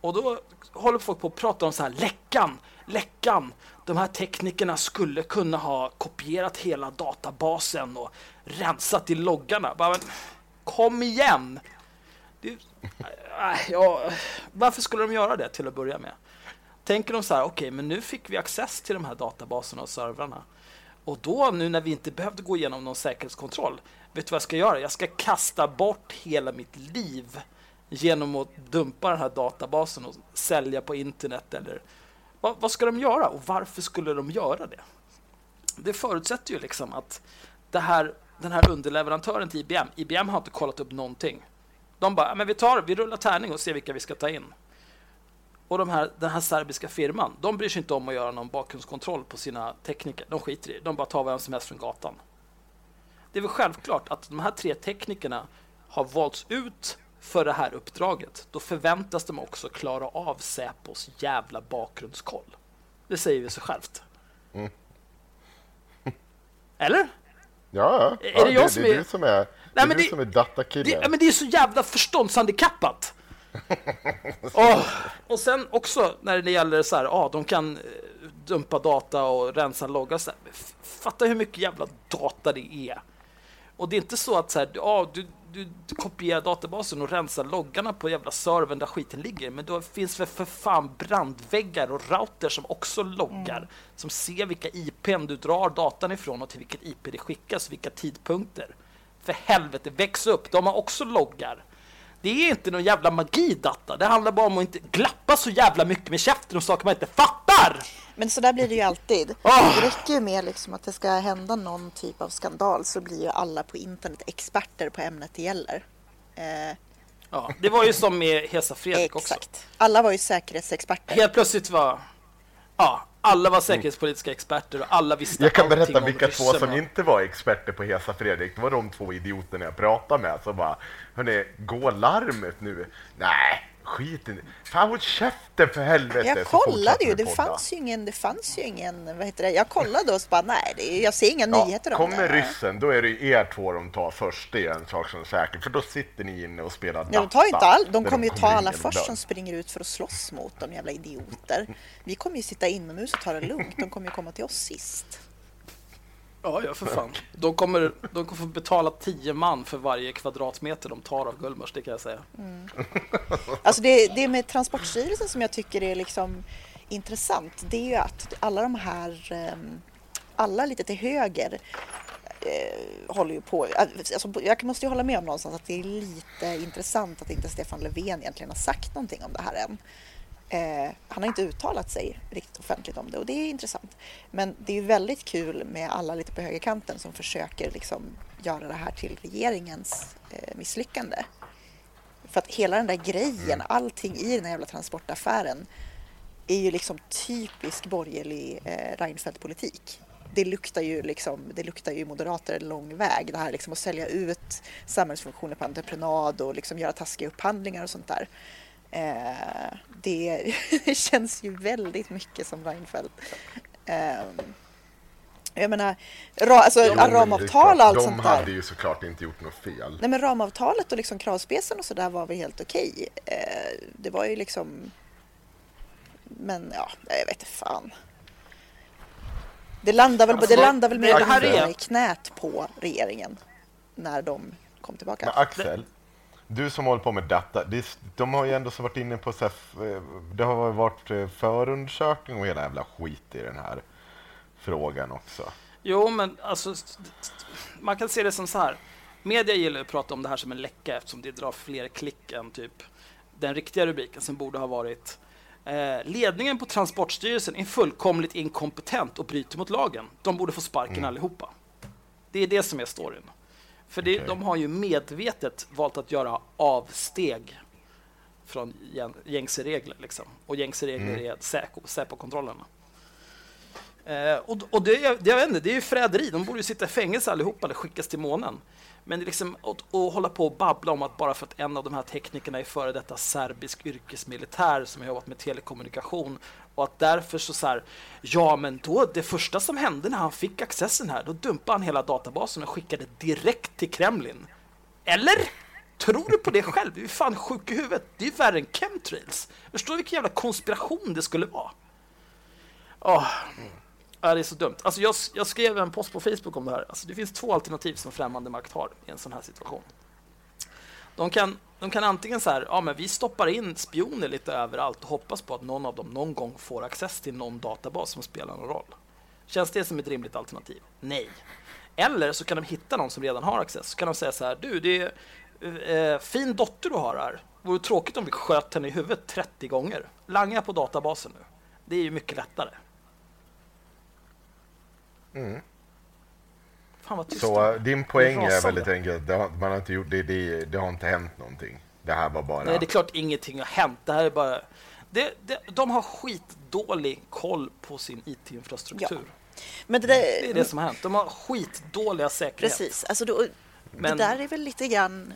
Och då håller folk på att prata om så här läckan, läckan. De här teknikerna skulle kunna ha kopierat hela databasen och rensat i loggarna. Bara, men, kom igen! Det, äh, äh, ja, varför skulle de göra det till att börja med? Tänker de så här, okej, men nu fick vi access till de här databaserna och servrarna. Och då, nu när vi inte behövde gå igenom någon säkerhetskontroll, vet du vad jag ska göra? Jag ska kasta bort hela mitt liv genom att dumpa den här databasen och sälja på internet eller vad, vad ska de göra och varför skulle de göra det? Det förutsätter ju liksom att det här, den här underleverantören till IBM, IBM har inte kollat upp någonting. De bara, men vi tar, vi rullar tärning och ser vilka vi ska ta in. Och de här, den här serbiska firman, de bryr sig inte om att göra någon bakgrundskontroll på sina tekniker. De skiter i det. De bara tar vem som helst från gatan. Det är väl självklart att de här tre teknikerna har valts ut för det här uppdraget. Då förväntas de också klara av Säpos jävla bakgrundskoll. Det säger ju sig självt. Mm. Eller? Ja, Är ja det jag det, som det är är- du som är, det Nej, är men du det- som är datakille. Det, ja, men det är så jävla förståndshandikappat. Åh, Och sen också när det gäller så här, ja, de kan eh, dumpa data och rensa loggar. Så här, f- fatta hur mycket jävla data det är. Och det är inte så att så här, ja, du, du, du kopierar databasen och rensar loggarna på jävla servern där skiten ligger. Men då finns väl för fan brandväggar och routers som också loggar. Som ser vilka IPn du drar datan ifrån och till vilket IP det skickas, vilka tidpunkter. För helvete, väx upp, de har också loggar. Det är inte någon jävla magi data. Det handlar bara om att inte glappa så jävla mycket med käften om saker man inte fattar. Men så där blir det ju alltid. Ah! Det räcker ju med liksom att det ska hända någon typ av skandal så blir ju alla på internet experter på ämnet det gäller. Eh, Ja, det var ju som med Hesa Fredrik också. exakt. Alla var ju säkerhetsexperter. Helt plötsligt var ja, alla var säkerhetspolitiska experter och alla visste Jag kan allting berätta vilka två som inte var experter på Hesa Fredrik. Det var de två idioterna jag pratade med som bara Hörni, gå larmet nu. Nej, skit i det. Fan håll käften för helvete. Jag kollade ju, det podda. fanns ju ingen, det fanns ju ingen, vad heter det, jag kollade och så bara nej, är, jag ser inga Ja, nyheter om kommer det. ryssen, då är det er två de tar först. Det är en sak som är säker. För då sitter ni inne och spelar Ja, de tar inte all, de kommer ju ta kommer alla först som springer ut för att slåss mot dem, jävla idioter. Vi kommer ju sitta inomhus och ta det lugnt, de kommer ju komma till oss sist. Ja, ja, för fan. De kommer, de kommer få betala 10 man för varje kvadratmeter de tar av Gullmars, det kan jag säga. Mm. Alltså det, det med Transportstyrelsen som jag tycker är liksom intressant, det är ju att alla de här, ehm, alla lite till höger eh, håller ju på, alltså, jag måste ju hålla med om någonstans att det är lite intressant att inte Stefan Löfven egentligen har sagt någonting om det här än. Eh, han har inte uttalat sig riktigt offentligt om det och det är intressant. Men det är väldigt kul med alla lite på högerkanten som försöker liksom göra det här till regeringens eh, misslyckande. För att hela den där grejen, allting i den här jävla transportaffären är ju liksom typisk borgerlig eh, Reinfeldt-politik. Det luktar ju liksom, det luktar ju moderater en lång väg. Det här liksom att sälja ut samhällsfunktioner på entreprenad och liksom göra taskiga upphandlingar och sånt där. Eh, det, känns ju väldigt mycket som Reinfeldt. Eh, jag menar, ra, alltså, Ja, men det är ramavtal och allt De sånt där. hade ju såklart inte gjort något fel. Nej men ramavtalet och liksom kravspecen och sådär var väl helt okej. Eh, det var ju liksom... Men ja, jag vet inte fan. Det landar väl, Alltså, det landar väl mer i knät på regeringen när de kom tillbaka. Men Axel, du som håller på med data, det, de har ju ändå så varit inne på så här, f- det har varit eh, förundersökning och hela jävla skit i den här frågan också. Jo, men alltså, man kan se det som så här. Media gillar att prata om det här som en läcka eftersom det drar fler klick än typ den riktiga rubriken som borde ha varit eh, Ledningen på Transportstyrelsen är fullkomligt inkompetent och bryter mot lagen. De borde få sparken allihopa. Det är det som är storyn. För det, Okej. de har ju medvetet valt att göra avsteg från gäng- gängse regler. Liksom. Och gängse regler är Säpo, Säpo-kontrollerna. Eh, och och det, är- det, jag vet inte, det är ju förräderi. De borde ju sitta i fängelse allihopa eller skickas till månen. Men liksom att, att hålla på och babbla om att bara för att en av de här teknikerna är före detta serbisk yrkesmilitär som har jobbat med telekommunikation och att därför så, så här, ja men då det första som hände när han fick accessen här, då dumpade han hela databasen och skickade direkt till Kremlin. Eller? Tror du på det själv? Du är fan sjuk i huvudet. Det är ju värre än chemtrails. Förstår du vilken jävla konspiration det skulle vara? Oh. Ja, det är så dumt. Alltså jag, jag skrev en post på Facebook om det här. Alltså det finns två alternativ som främmande makt har i en sån här situation. De kan, de kan antingen så här, ja men vi stoppar in spioner lite överallt och hoppas på att någon av dem någon gång får access till någon databas som spelar någon roll. Känns det som ett rimligt alternativ? Nej. Eller så kan de hitta någon som redan har access. Så kan de säga så här, du det är eh, fin dotter du har här. Vore tråkigt om vi sköt henne i huvudet 30 gånger. Langa på databasen nu. Det är ju mycket lättare. Mm. Fan vad tyst Så det din poäng är Rasande. väldigt enkelt, det har, man har inte gjort, det, det, det har inte hänt någonting. Det här var bara... Nej, det är klart ingenting har hänt. Det här är bara... Det, det, de har skitdålig koll på sin IT-infrastruktur. Men det, där, Det är det som har hänt. De har skitdåliga säkerhet. Precis, alltså då, Men- det där är väl lite grann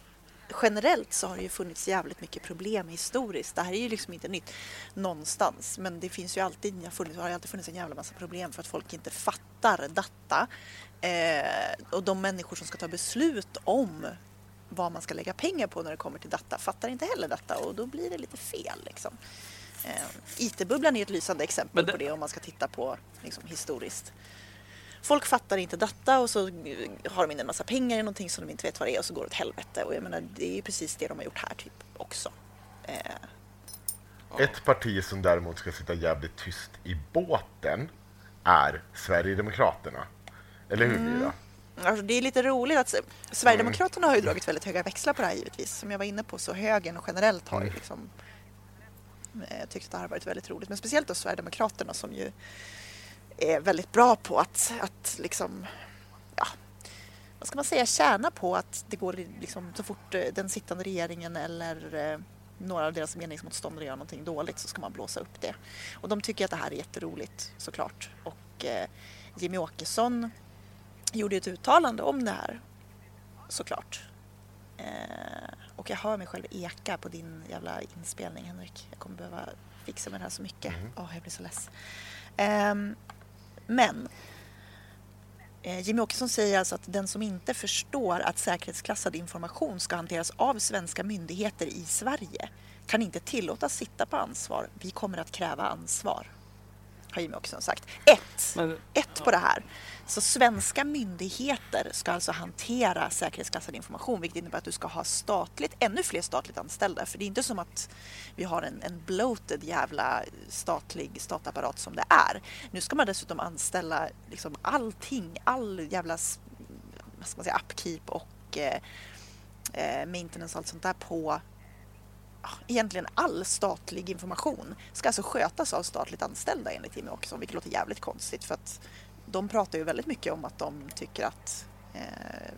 generellt så har det ju funnits jävligt mycket problem historiskt. Det här är ju liksom inte nytt någonstans, men det finns ju alltid, funnits, har alltid funnits en jävla massa problem för att folk inte fattar data. Eh, och de människor som ska ta beslut om vad man ska lägga pengar på när det kommer till data fattar inte heller detta och då blir det lite fel. Liksom. Eh, IT-bubblan är ett lysande exempel det... på det om man ska titta på liksom, historiskt. Folk fattar inte data och så har de in en massa pengar i någonting som de inte vet vad det är och så går det åt helvete. Och jag menar, det är ju precis det de har gjort här typ också. Eh. Ett parti som däremot ska sitta jävligt tyst i båten är Sverigedemokraterna. Eller hur, Mira? Mm. Alltså, det är lite roligt att Sverigedemokraterna har ju dragit väldigt höga växlar på det här givetvis. Som jag var inne på så högern generellt har ju mm. liksom eh, tyckt att det här har varit väldigt roligt. Men speciellt då Sverigedemokraterna som ju är väldigt bra på att, att liksom, ja, vad ska man säga, tjäna på att det går liksom, så fort eh, den sittande regeringen eller eh, några av deras meningsmotståndare gör någonting dåligt så ska man blåsa upp det. Och de tycker att det här är jätteroligt såklart. Och eh, Jimmy Åkesson gjorde ett uttalande om det här såklart. Eh, och jag hör mig själv eka på din jävla inspelning Henrik. Jag kommer behöva fixa med det här så mycket. Mm. Oh, jag blir så less. Eh, men eh, Jimmy Åkesson säger alltså att den som inte förstår att säkerhetsklassad information ska hanteras av svenska myndigheter i Sverige kan inte tillåtas sitta på ansvar. Vi kommer att kräva ansvar Jimmie Åkesson sagt. Ett, Men, ett på det här. Så svenska myndigheter ska alltså hantera säkerhetsklassad information vilket innebär att du ska ha statligt, ännu fler statligt anställda. För det är inte som att vi har en, en bloated jävla statlig statapparat som det är. Nu ska man dessutom anställa liksom allting, all jävla vad ska man säga, upkeep och eh, eh maintenance och allt sånt där på egentligen all statlig information ska alltså skötas av statligt anställda enligt Jimmie Åkesson, vilket låter jävligt konstigt för att de pratar ju väldigt mycket om att de tycker att eh,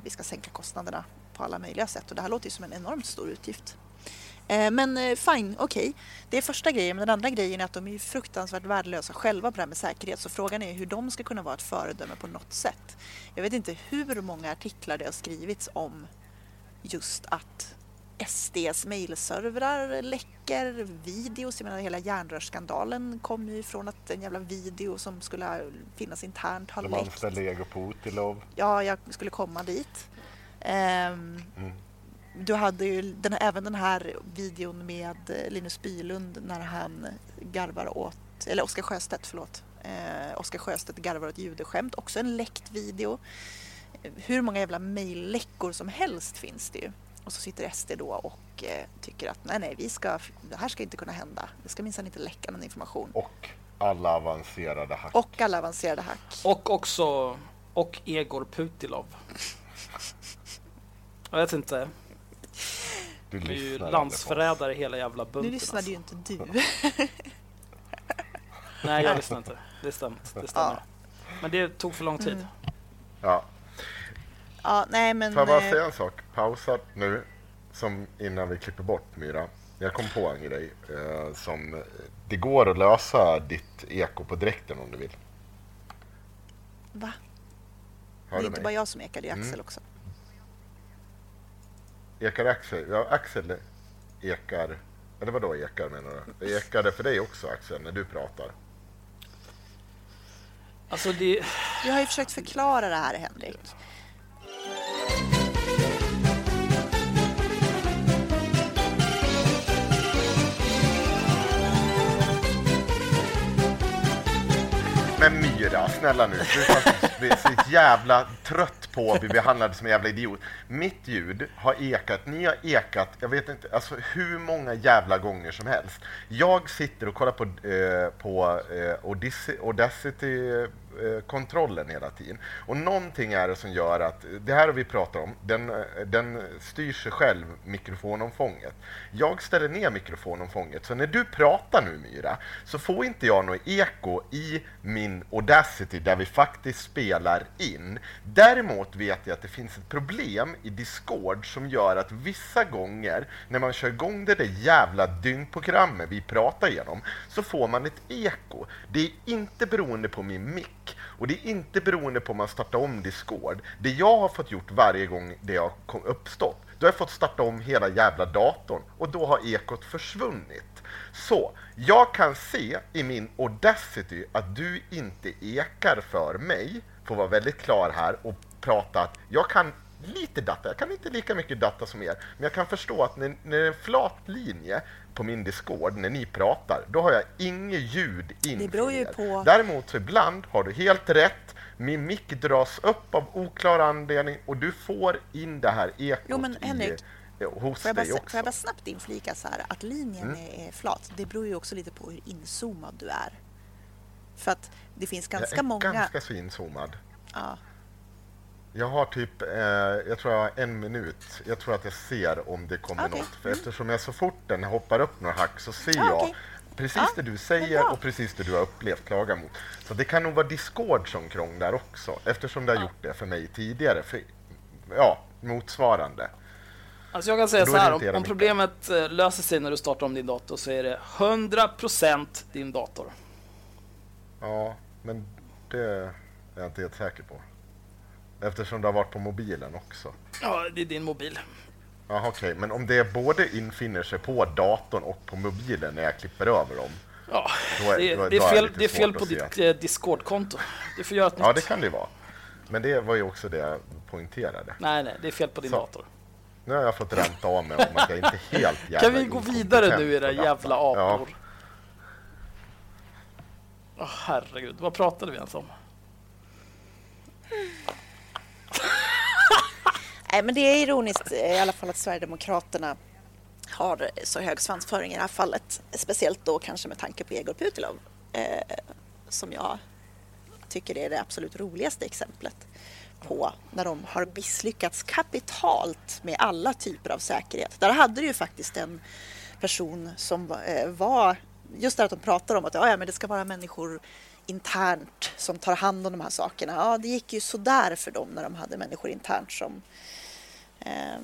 vi ska sänka kostnaderna på alla möjliga sätt och det här låter ju som en enormt stor utgift. Eh, men eh, fine, okej. Okay. Det är första grejen. Men den andra grejen är att de är fruktansvärt värdelösa själva på det här med säkerhet. Så frågan är hur de ska kunna vara ett föredöme på något sätt. Jag vet inte hur många artiklar det har skrivits om just att SDs mejlservrar läcker videos. Jag menar hela järnrörsskandalen kom ju ifrån att en jävla video som skulle finnas internt har läckt. De anställde Ego Putilov. Ja, jag skulle komma dit. Um, mm. Du hade ju den, även den här videon med Linus Bylund när han garvar åt, eller Oskar Sjöstedt, förlåt. Eh, Oskar Sjöstedt garvar åt judeskämt, också en läckt video. Hur många jävla mejlläckor som helst finns det ju. Och så sitter SD då och eh, tycker att nej, nej, vi ska, det här ska inte kunna hända. Det ska minsann inte läcka någon information. Och alla avancerade hack. Och alla avancerade hack. Och också, och Egor Putilov. Jag vet inte. Du är ju landsförrädare hela jävla bunten. Nu lyssnade alltså. ju inte du. nej, jag lyssnade inte. Det stämmer. Det stämmer. Ja. Men det tog för lång tid. Mm. Ja, Ja, nej men... Får jag bara eh, säga en sak? Pausa nu, som innan vi klipper bort Myra. Jag kom på en grej eh, som... Det går att lösa ditt eko på direkten om du vill. Va? Hör det är inte mig? bara jag som ekar, det är Axel mm. också. Ekar Axel? Ja, Axel ekar... Eller vadå ekar menar du? Det ekade för dig också Axel, när du pratar. Alltså det... Jag har ju försökt förklara det här Henrik. Men Myra, snälla nu. Du är så jävla trött på att bli behandlad som en jävla idiot. Mitt ljud har ekat, ni har ekat, jag vet inte, alltså hur många jävla gånger som helst. Jag sitter och kollar på, eh, på eh, Audacity Eh, kontrollen hela tiden. Och någonting är det som gör att, det här har vi pratat om, den, eh, den styr sig själv, mikrofonomfånget. Jag ställer ner mikrofonomfånget, så när du pratar nu Myra, så får inte jag något eko i min Audacity där vi faktiskt spelar in. Däremot vet jag att det finns ett problem i Discord som gör att vissa gånger när man kör igång det där jävla dyngprogrammet vi pratar igenom så får man ett eko. Det är inte beroende på min mick och det är inte beroende på om man startar om Discord. Det jag har fått gjort varje gång det har uppstått, Då har jag fått starta om hela jävla datorn och då har ekot försvunnit. Så jag kan se i min Audacity att du inte ekar för mig, får vara väldigt klar här och prata att jag kan lite data, jag kan inte lika mycket data som er, men jag kan förstå att när, när det är en flat linje på min Discord, när ni pratar, då har jag inget ljud in Det beror ju på- Däremot så ibland har du helt rätt, min mick dras upp av oklar anledning och du får in det här ekot Jo, men Henrik, i, hos Får jag, bara, dig får också. jag bara snabbt inflika så här att linjen Mm. är, är flat. Det beror ju också lite på hur inzoomad du är. För att det finns ganska jag är många... ganska så inzoomad. Ja, Jag har typ, eh, jag tror jag har en minut. Jag tror att jag ser om det kommer Okej. något. För eftersom jag så fort den hoppar upp några hack så ser Ah, jag okej. precis Ja, det du säger bra. och precis det du har upplevt klaga mot. Så det kan nog vara Discord som krånglar också eftersom det har gjort det för mig tidigare. För, ja, motsvarande. Alltså jag kan säga så är det här, om, om problemet eh, löser sig när du startar om din dator så är det 100% din dator. Ja, men det är jag inte helt säker på. Eftersom det har varit på mobilen också. Ja, det är din mobil. Jaha, okej. Men om det både infinner sig på datorn och på mobilen när jag klipper över dem. Ja, Då är- det, då- är, det, är fel, det är fel på ditt eh, Discord-konto. Du får göra ett Ja, nytt. det kan det vara. Men det var ju också det jag poängterade. Nej, nej, det är fel på din Så. dator. Nu har jag fått ränta av mig om att jag inte är helt jävla Kan vi gå vidare nu era jävla data. Ja, apor? Åh herregud, vad pratade vi ens om? Nej, men det är ironiskt eh, i alla fall att Sverigedemokraterna har så hög svansföring i det här fallet. Speciellt då kanske med tanke på Egor Putilov eh, som jag tycker är det absolut roligaste exemplet på när de har misslyckats kapitalt med alla typer av säkerhet. Där hade du ju faktiskt en person som eh, var, just det att de pratar om att ja, men det ska vara människor internt som tar hand om de här sakerna. Ja, det gick ju sådär för dem när de hade människor internt som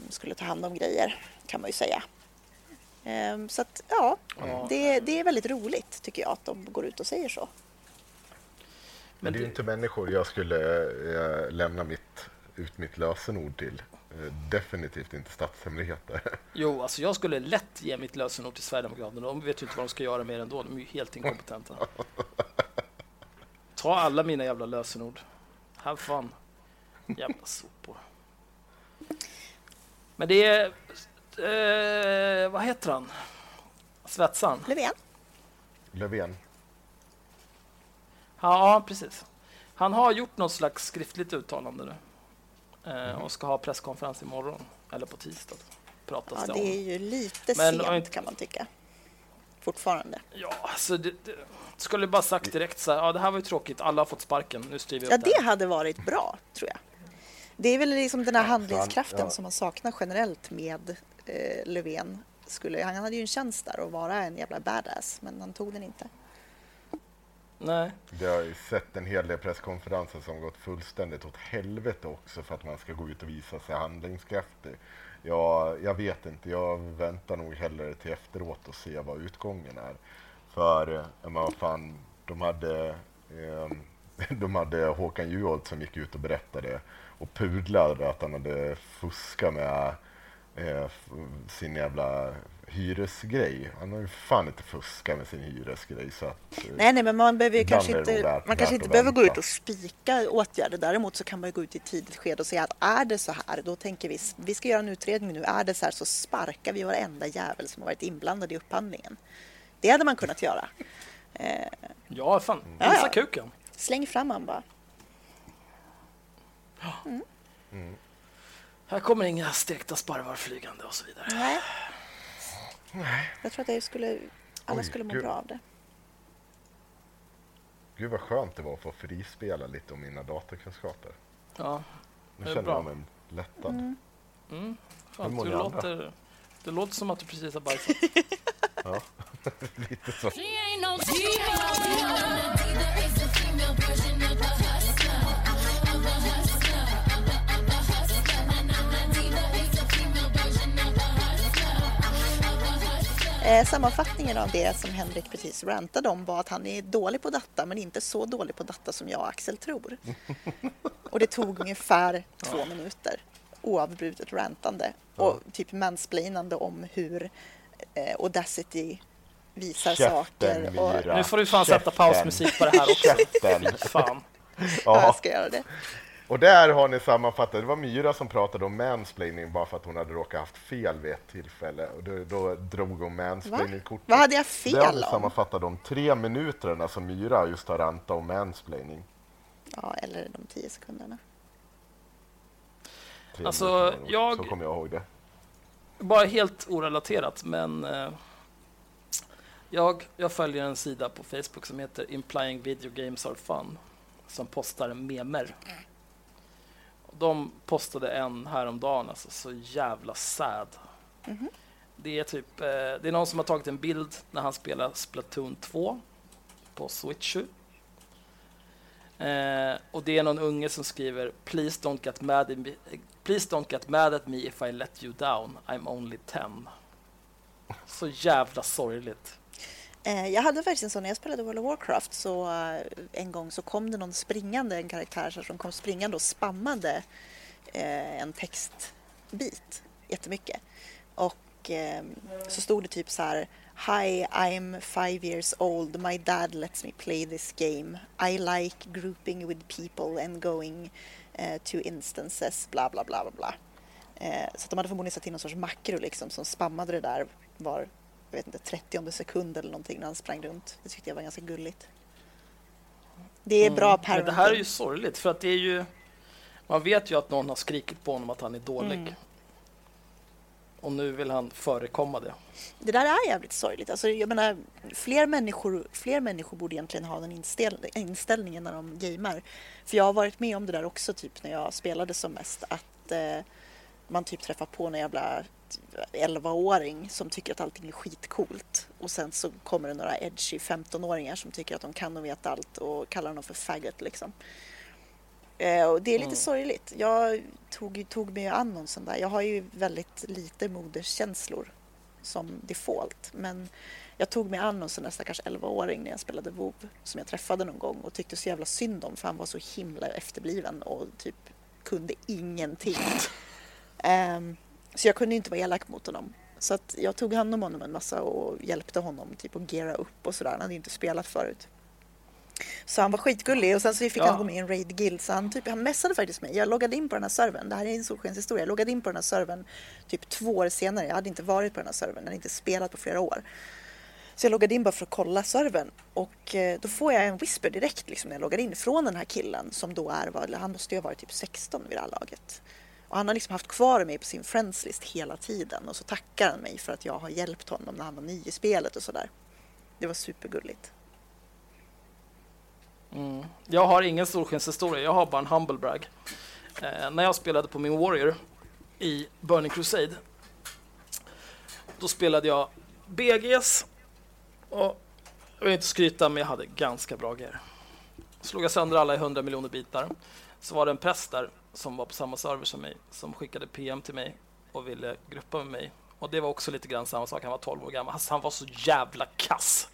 skulle ta hand om grejer, kan man ju säga. Eh, så att, ja, det, det är väldigt roligt tycker jag att de går ut och säger så. Men det är ju inte människor jag skulle eh, lämna mitt, ut mitt lösenord till. Eh, definitivt inte statshemligheter. Jo, alltså jag skulle lätt ge mitt lösenord till Sverigedemokraterna. De vet ju inte vad de ska göra mer ändå. De är ju helt inkompetenta. Ta alla mina jävla lösenord. Have fun. Jävla sopor. Men det är... Eh, vad heter han? Svetsan? Löfven? Löfven. Ja, precis. Han har gjort något slags skriftligt uttalande nu. Eh, och ska ha presskonferens imorgon. Eller på tisdag. Pratas Ja, det det är om. ju lite Men- sent kan man tycka. Fortfarande. Ja, alltså det, det skulle bara sagt direkt så här. Ja, det här var ju tråkigt. Alla har fått sparken. Nu styr vi upp Ja, det det här. hade varit bra, tror jag. Det är väl liksom den här handlingskraften ja. som man saknar generellt med eh, Löfven. Skulle, han hade ju en tjänst där att vara en jävla badass, men han tog den inte. Nej. Det har ju sett en hel del presskonferenser som gått fullständigt åt helvete också för att man ska gå ut och visa sig handlingskraftig. Ja, jag vet inte, jag väntar nog hellre till efteråt och se vad utgången är. För, eh, men vad fan, de hade, eh, de hade Håkan Juholt som gick ut och berättade och pudlade att han hade fuskat med eh, sin jävla hyresgrej. Han har ju fan inte fuskat med sin hyresgrej så att... eh, Nej, nej, men man behöver kanske inte, värt- man kanske inte behöver gå ut och spika åtgärder. Däremot så kan man ju gå ut i ett tidigt skede och säga att är det så här, då tänker vi, vi ska göra en utredning nu. Är det så här så sparkar vi varenda jävel som har varit inblandad i upphandlingen. Det hade man kunnat göra. Eh, Ja, fan. Ja, Visa ja. kuken. Släng fram han bara. Här kommer inga stekta sparvar flygande och så vidare. Nej. Jag tror att det skulle, alla Oj, skulle må gud. bra av det. Gud vad skönt det var att få frispela lite om mina datorkunskaper. Ja, Nu Det är känner bra. jag mig lättad. mm. Hur Fan, mår du, ni andra? låter, det låter som att du precis har bajsat. Ja. lite så. Eh, sammanfattningen av det som Henrik precis rantade om var att han är dålig på data men inte så dålig på data som jag och Axel tror. Och det tog ungefär två minuter. Oavbrutet rantande och typ mansplainande om hur eh, Audacity visar saker. Käften, Och, Myra. Nu får du fan sätta Käften. pausmusik på det här också. Käften. Fan. ja, jag Ja. ska göra det. Och där har ni sammanfattat. Det var Myra som pratade om mansplaining bara för att hon hade råkat haft fel vid ett tillfälle. Och då, då drog hon mansplaining-kortet. Vad hade jag Det har fel om? sammanfattat de tre minuterna som Myra just har rantat om mansplaining. Ja, eller de tio sekunderna. Tre Alltså, jag- Så kommer jag ihåg det. Bara helt orelaterat, men eh, jag, jag följer en sida på Facebook som heter Implying Video Games Are Fun som postar memer. Och De postade en häromdagen, alltså så jävla sad. Mhm. Det är typ, eh, det är någon som har tagit en bild när han spelar Splatoon 2 på Switch 7. Eh, och det är någon unge som skriver Please don't get mad at me, Please don't get mad at me if I let you down. I'm only ten. Så jävla sorgligt. Eh, Jag hade faktiskt en sån när jag spelade World of Warcraft så eh, en gång så kom det någon springande, en karaktär som kom springande och spammade eh, en textbit jättemycket. Och eh, så stod det typ så här Hi, I'm five years old. My dad lets me play this game. I like grouping with people and going eh, to instances, bla bla bla bla bla. Eh, så de hade förmodligen satt in någon sorts makro liksom som spammade det där var jag vet inte, 30 sekund eller någonting när han sprang runt. Det tyckte jag var ganska gulligt. Det är bra Mm. Men parenting. det här är ju sorgligt för att det är ju Man vet ju att någon har skrikit på honom att han är dålig. Mm. Och nu vill han förekomma det. Det där är jävligt sorgligt. Alltså, jag menar, fler, människor, fler människor borde egentligen ha den inställ inställningen när de gamer. För jag har varit med om det där också typ när jag spelade som mest. Att eh, man typ träffar på en jävla eh, 11-åring som tycker att allting är skitcoolt. Och sen så kommer det några edgy 15-åringar som tycker att de kan och vet allt och kallar honom för faggot liksom. Eh, och det är lite Mm. sorgligt. Jag tog, tog mig an någon sån där. Jag har ju väldigt lite moderskänslor som default. Men jag tog mig an någon sån där stackars 11-åring när jag spelade WoW som jag träffade någon gång och tyckte så jävla synd om för han var så himla efterbliven och typ kunde ingenting. Ehm, så jag kunde inte vara elak mot honom. Så att jag tog hand om honom en massa och hjälpte honom typ att geara upp och sådär. Han hade inte spelat förut. Så han var skitgullig och sen så fick Ja. han gå med i en raid guild så han, typ, han messade faktiskt mig. Jag loggade in på den här servern. Det här är en solskenshistoria. Jag loggade in på den här servern typ två år senare. Jag hade inte varit på den här servern. Jag hade inte spelat på flera år. Så jag loggade in bara för att kolla servern och eh, då får jag en whisper direkt liksom, när jag loggar in från den här killen som då är, han måste ju ha varit typ 16 vid det här laget. Och han har liksom haft kvar mig på sin friends list hela tiden och så tackar han mig för att jag har hjälpt honom när han var ny i spelet och sådär. Det var supergulligt. Mm. Jag har ingen solskenshistoria, jag har bara en humble brag. Eh, när jag spelade på min Warrior i Burning Crusade då spelade jag BGs och jag vill inte skryta men jag hade ganska bra grejer. Slog jag sönder alla i 100 miljoner bitar så var det en präst där som var på samma server som mig som skickade PM till mig och ville gruppa med mig. Och det var också lite grann samma sak, han var 12 år gammal. Alltså, han var så jävla kass.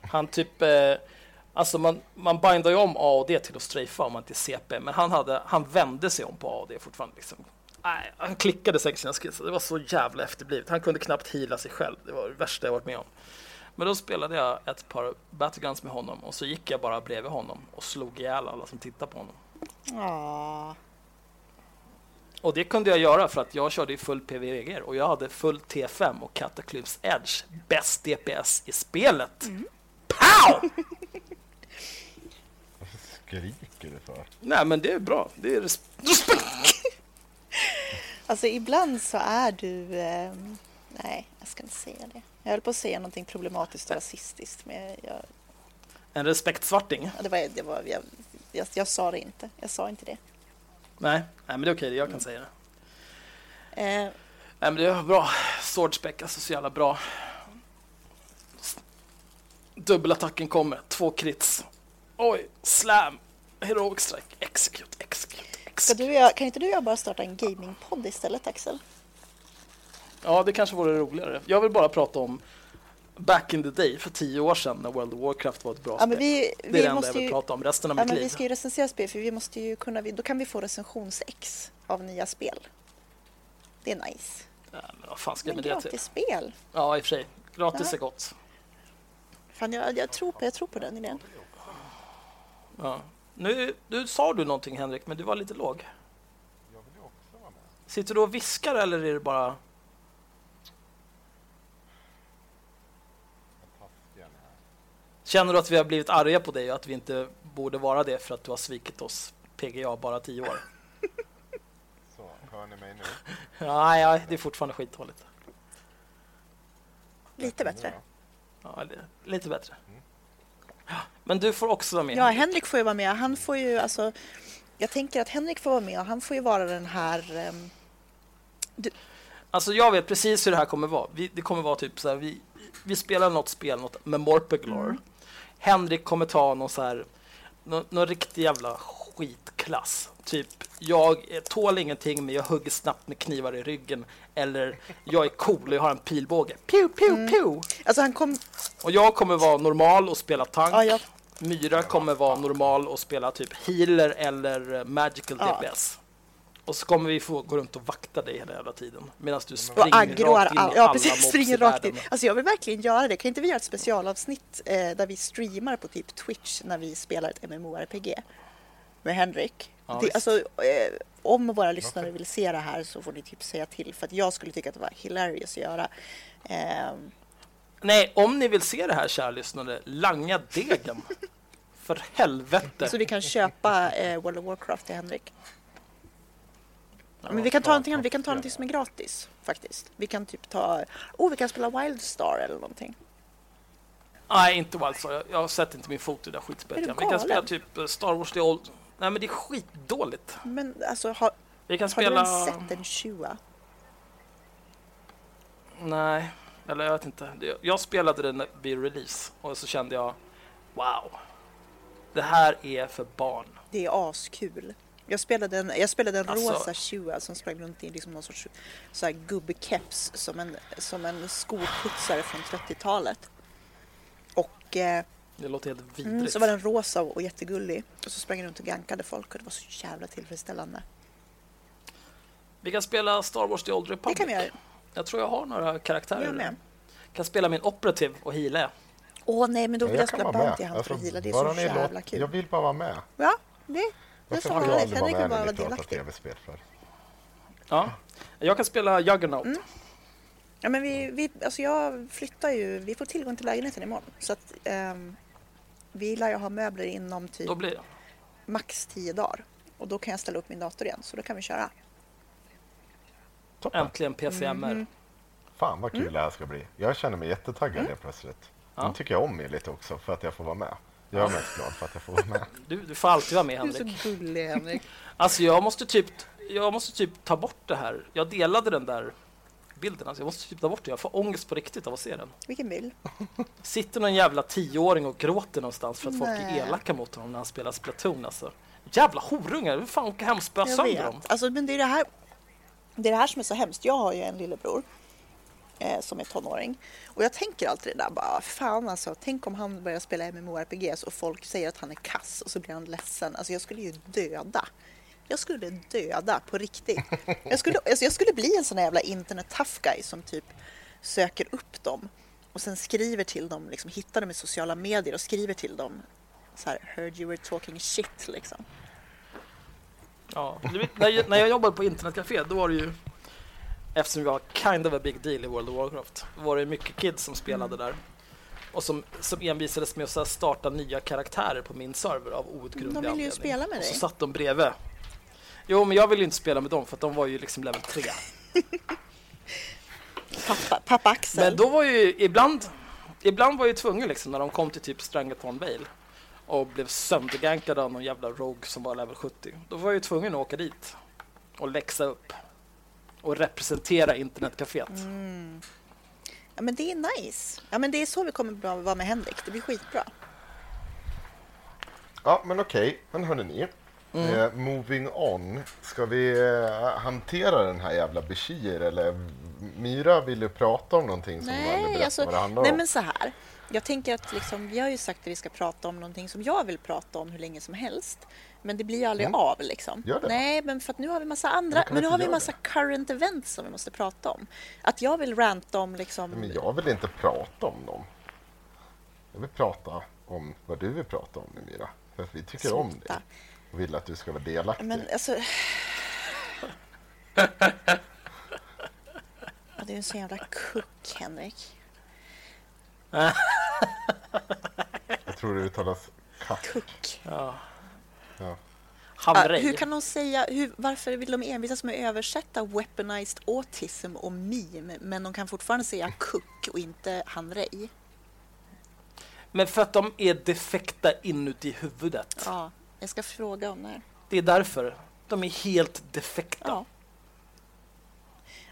Han typ eh, Alltså man, man bindar ju om A och D till att strafa om man inte är CP, men han, hade, han vände sig om på A och D fortfarande. Liksom. Nej, han klickade säkert sina skills, det var så jävla efterblivet. Han kunde knappt heala sig själv, det var det värsta jag varit med om. Men då spelade jag ett par battleguns med honom och så gick jag bara bredvid honom och slog ihjäl alla som tittade på honom. Åh. Och det kunde jag göra för att jag körde i full PVG och jag hade full T5 och Cataclysm Edge, bäst DPS i spelet. Pow! Skriker du för? Nej men det är bra, det är res- respekt. Alltså ibland så är du... Eh, nej, jag ska inte säga det. Jag höll på att säga någonting problematiskt och rasistiskt men jag, En respektsvarting. ja, det var, det var, jag, jag, jag sa det inte. Jag sa inte det. Nej, nej men det är okej, jag kan säga det. Eh, Nej men det är bra. Swordspec, alltså så jävla bra. Dubbelattacken kommer, två crits. Oj, slam. Heroic strike, execute, execute, execute. du, kan inte du och jag bara starta en gamingpodd istället Axel? Ja, det kanske vore roligare. Jag vill bara prata om back in the day, för tio år sedan när World of Warcraft var ett bra Ja, men spel. vi, Det är vi det enda jag vill ju, prata om resten av ja, mitt men liv. vi ska ju recensera spel för vi måste ju kunna, då kan vi få recensions-X av nya spel. Det är nice. Ja, men vad fan ska jag med det till? gratis spel. Ja, i och för sig. Gratis Ja. är gott. Fan, jag, jag, tror på, jag tror på den idén. Ja. Nu, nu sa du någonting Henrik, men du var lite låg. Jag vill ju också vara med. Sitter du och viskar eller är det bara... Känner du att vi har blivit arga på dig och att vi inte borde vara det för att du har svikit oss PGA bara tio år? Så, hör ni mig nu? Nej, ja, det är fortfarande skitdåligt. Lite bättre. Ja, lite bättre. Men du får också vara med. Ja, Henrik får ju vara med. Han får ju alltså... Jag tänker att Henrik får vara med och han får ju vara den här... ehm, Alltså jag vet precis hur det här kommer vara. Vi, det kommer vara typ så här, vi, vi spelar något spel, något med Morpeglor. Mm. Henrik kommer ta någon så här, någon, någon riktig jävla skitklass. Typ, jag tål ingenting men jag hugger snabbt med knivar i ryggen. Eller, jag är cool och jag har en pilbåge. Pew, pew, Mm. pew! Alltså han kom... Och jag kommer vara normal och spela tank. Ja, jag, Myra kommer vara normal och spela typ healer eller eh, magical Ja. DPS. Och så kommer vi få gå runt och vakta dig hela jävla tiden. Medan du och springer aggroar rakt in all, alla Ja, precis. i Springer rakt in. Alltså jag vill verkligen göra det. Kan inte vi göra ett specialavsnitt eh, där vi streamar på typ Twitch när vi spelar ett MMORPG med Henrik? Ja, det, alltså, eh, om våra lyssnare vill se det här så får ni typ säga till för att jag skulle tycka att det var hilarious att göra. Ehm, Nej, om ni vill se det här kära lyssnare, langa degen. För helvete. så vi kan köpa eh, World of Warcraft till Henrik. Men vi kan ta någonting. Vi kan ta någonting som är gratis faktiskt. Vi kan typ ta... Oh, vi kan spela Wildstar eller någonting. Nej, inte Wildstar. Jag, jag sett inte min fot i det där Är skitspelet. Vi kan spela typ eh, Star Wars The Old... Nej, men det är skitdåligt. Men alltså, har, Vi kan har du spela... ens sett en tjua? Nej, eller jag vet inte. Jag spelade den vid release och så kände jag wow. Det här är för barn. Det är askul. Jag spelade en, jag spelade en Alltså- rosa tjua som sprang runt i liksom någon sorts så här gubbkeps som en, som en skoputsare från 30-talet. Och eh, Det låter helt vidrigt. mm, så var den rosa och jättegullig. Och så sprang den runt och gankade folk och det var så jävla tillfredsställande. Vi kan spela Star Wars The Old Det Republic. kan vi göra. Jag tror jag har några karaktärer. Jag med. Kan spela min operativ och heala. Åh nej, men då vill jag, kan spela. Bounty Hunter och Alltså, heala. Det är så jävla låt- kul. Jag vill bara vara med. Ja, det, det sa får han. jag Henrik med bara vara delaktig. tv-spel för? Ja. Jag kan spela Juggernaut. Mm. Ja, men vi, vi, alltså jag flyttar ju, vi får tillgång till lägenheten imorgon. Så att ehm, vi lär ju ha möbler inom typ Då blir max 10 dagar. Och då kan jag ställa upp min dator igen, så då kan vi köra. Toppen. äntligen PCMR. Mhm. Fan vad kul Mm. det här ska bli. Jag känner mig jättetaggad helt plötsligt. Ja. Nu tycker jag om er lite också för att jag får vara med. Jag är mest glad för att jag får vara med. Du, du får alltid vara med Du är så Henrik. gullig Henrik. Alltså jag måste typ jag måste typ ta bort det här. Jag delade den där bilden. Alltså jag måste typ ta bort det. Jag får ångest på riktigt av att se den. Vilken bild. Sitter någon jävla tioåring och gråter någonstans för att folk är Nej. elaka mot honom när han spelar Splatoon alltså. Jävla horungar, hur fan åka hem och spöa sönder dem? Alltså, men det är det, här, det är det här som är så hemskt. Jag har ju en lillebror eh, som är tonåring. Och jag tänker alltid det där bara, fan alltså, tänk om han börjar spela MMORPGs och folk säger att han är kass och så blir han ledsen. Alltså jag skulle ju döda. Jag skulle döda på riktigt. Jag skulle, alltså, jag skulle bli en sån här jävla internet tough guy som typ söker upp dem och sen skriver till dem, liksom hittar dem i sociala medier och skriver till dem så här, heard you were talking shit liksom. Ja, när, jag, när jag jobbade på internetcafé då var det ju eftersom vi var kind of a big deal i World of Warcraft var det mycket kids som spelade Mm. där och som, som envisades med att starta nya karaktärer på min server av outgrundlig De vill ju anledning. spela med och så dig. satt de bredvid. Jo, men jag ville ju inte spela med dem för att de var ju liksom level 3. Pappa, pappa Axel. Men då var ju ibland, ibland var jag ju tvungen liksom när de kom till typ Strangathon Vale och blev söndergankade av någon jävla rogue som var level 70. Då var jag ju tvungen att åka dit och läxa upp och representera internetcaféet. Mm. Ja men det är nice. Ja men det är så vi kommer att vara med Henrik. Det blir skitbra. Ja, men okej. Men hörni ni. Mm. Eh, moving on. Ska vi eh, hantera den här jävla Bashir eller Myra vill ju prata om någonting som aldrig Nej, berättar alltså, vad det handlar nej om. men så här. Jag tänker att liksom, vi har ju sagt att vi ska prata om någonting som jag vill prata om hur länge som helst. Men det blir ju aldrig av liksom. Mm. Gör det. Nej, men för att nu har vi massa andra, men nu har vi massa current events som vi måste prata om. Att jag vill ranta om liksom... Men jag vill inte prata om dem. Jag vill prata om vad du vill prata om, Mira. För att vi tycker om dig. Och vill att du ska vara delaktig. Men alltså... Ja, Du är en sån jävla kuck, Henrik. Jag tror det uttalas katt. Kuck. Ja. Ja. Ja, Havrej. hur kan de säga, hur, varför vill de envisas med att översätta weaponized autism och meme men de kan fortfarande säga kuck och inte handrej? Men för att de är defekta inuti huvudet. Ja, jag ska fråga om det här. Det är därför. De är helt defekta. Ja.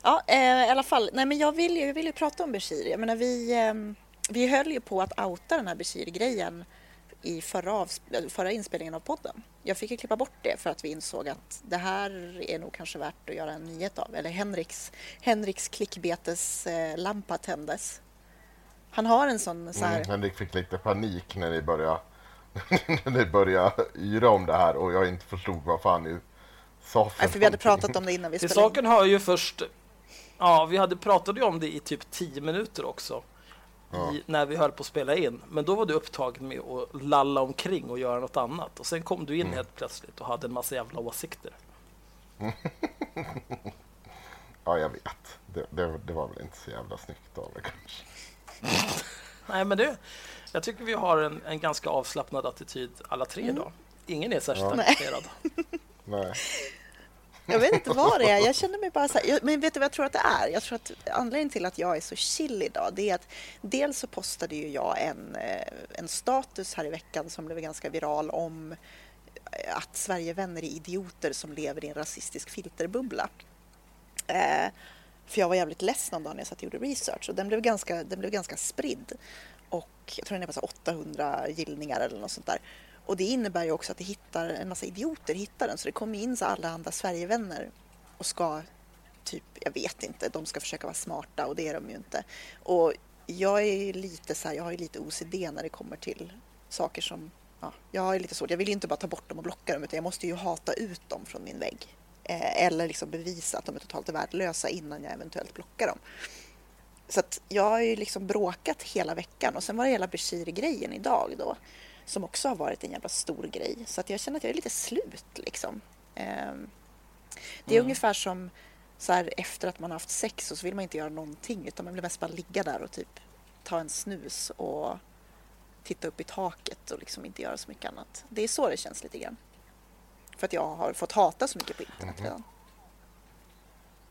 Ja, eh, i alla fall. Nej, men jag vill ju, jag vill ju prata om Bashir. Jag menar, vi, eh, vi höll ju på att outa den här Bashir-grejen i förra, avs- förra inspelningen av podden. Jag fick ju klippa bort det för att vi insåg att det här är nog kanske värt att göra en nyhet av. Eller Henriks, Henriks klickbeteslampa eh, tändes. Han har en sån så här... Mm, Henrik fick lite panik när ni började, när ni började yra om det här och jag inte förstod vad fan ni sa för Nej, för vi hade pratat om det innan vi Till spelade in. saken hör ju först... Ja, vi hade pratat om det i typ 10 minuter också. I, när vi höll på att spela in. Men då var du upptagen med att lalla omkring och göra något annat. Och sen kom du in helt plötsligt och hade en massa jävla åsikter. Ja, jag vet. Det, det, det var väl inte så jävla snyggt av er kanske. Nej, men det... Jag tycker vi har en, en ganska avslappnad attityd alla tre idag. Ingen är särskilt Ja. engagerad. Nej. Jag vet inte vad det är. Jag känner mig bara så här. jag- Men vet du vad jag tror att det är? Jag tror att anledningen till att jag är så chill idag, det är att dels så postade ju jag en, eh, en status här i veckan som blev ganska viral om eh, att Sverigevänner är idioter som lever i en rasistisk filterbubbla. Eh, för jag var jävligt less någon dag när jag satt och gjorde research och den blev ganska, den blev ganska spridd. Och jag tror den är på så 800 gillningar eller något sånt där. Och det innebär ju också att det hittar, en massa idioter hittar den. Så det kommer in så alla andra Sverigevänner och ska typ, jag vet inte, de ska försöka vara smarta och det är de ju inte. Och jag är lite så här, jag har ju lite OCD när det kommer till saker som, ja, jag är lite svårt, jag vill ju inte bara ta bort dem och blocka dem utan jag måste ju hata ut dem från min vägg. Eh, eller liksom bevisa att de är totalt värdelösa innan jag eventuellt blockar dem. Så att jag har ju liksom bråkat hela veckan och sen var det hela Bashir-grejen idag då som också har varit en jävla stor grej. Så att jag känner att jag är lite slut liksom. Ehm, Det är ungefär som så här, efter att man har haft sex och så vill man inte göra någonting utan man vill mest bara ligga där och typ ta en snus och titta upp i taket och liksom inte göra så mycket annat. Det är så det känns lite grann. För att jag har fått hata så mycket på internet redan.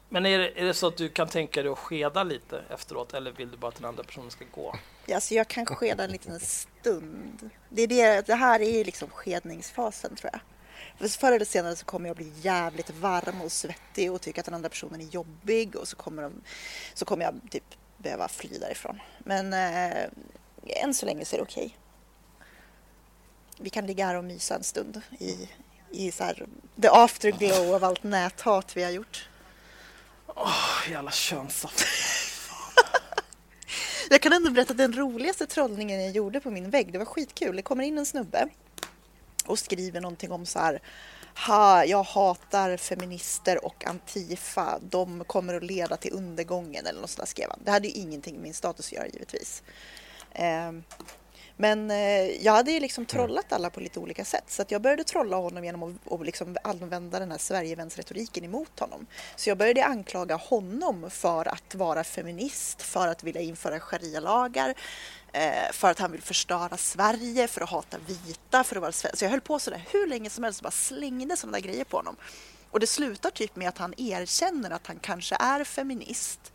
Men är det, är det så att du kan tänka dig att skeda lite efteråt eller vill du bara att den andra personen ska gå? Ja, Alltså jag kan skeda en liten stund. Det, är det, det här är liksom skedningsfasen tror jag. För förr eller senare så kommer jag bli jävligt varm och svettig och tycka att den andra personen är jobbig och så kommer, de, så kommer jag typ behöva fly därifrån. Men eh, än så länge så är det okej. Vi kan ligga här och mysa en stund i, i så här, the afterglow av allt näthat vi har gjort. Åh, jävla könssaft. Jag kan ändå berätta att den roligaste trollningen jag gjorde på min vägg, det var skitkul. Det kommer in en snubbe och skriver någonting om så här Ha, jag hatar feminister och Antifa. De kommer att leda till undergången eller något sånt där skrev han. Det hade ju ingenting med min status att göra givetvis. Eh, men eh, jag hade ju liksom trollat alla på lite olika sätt. Så att jag började trolla honom genom att att liksom använda den här Sverigevänsretoriken emot honom. Så jag började anklaga honom för att vara feminist, för att vilja införa sharia-lagar, eh, för att han vill förstöra Sverige, för att hata vita, för att vara sve- Så jag höll på sådär hur länge som helst och bara slängde sådana där grejer på honom. Och det slutar typ med att han erkänner att han kanske är feminist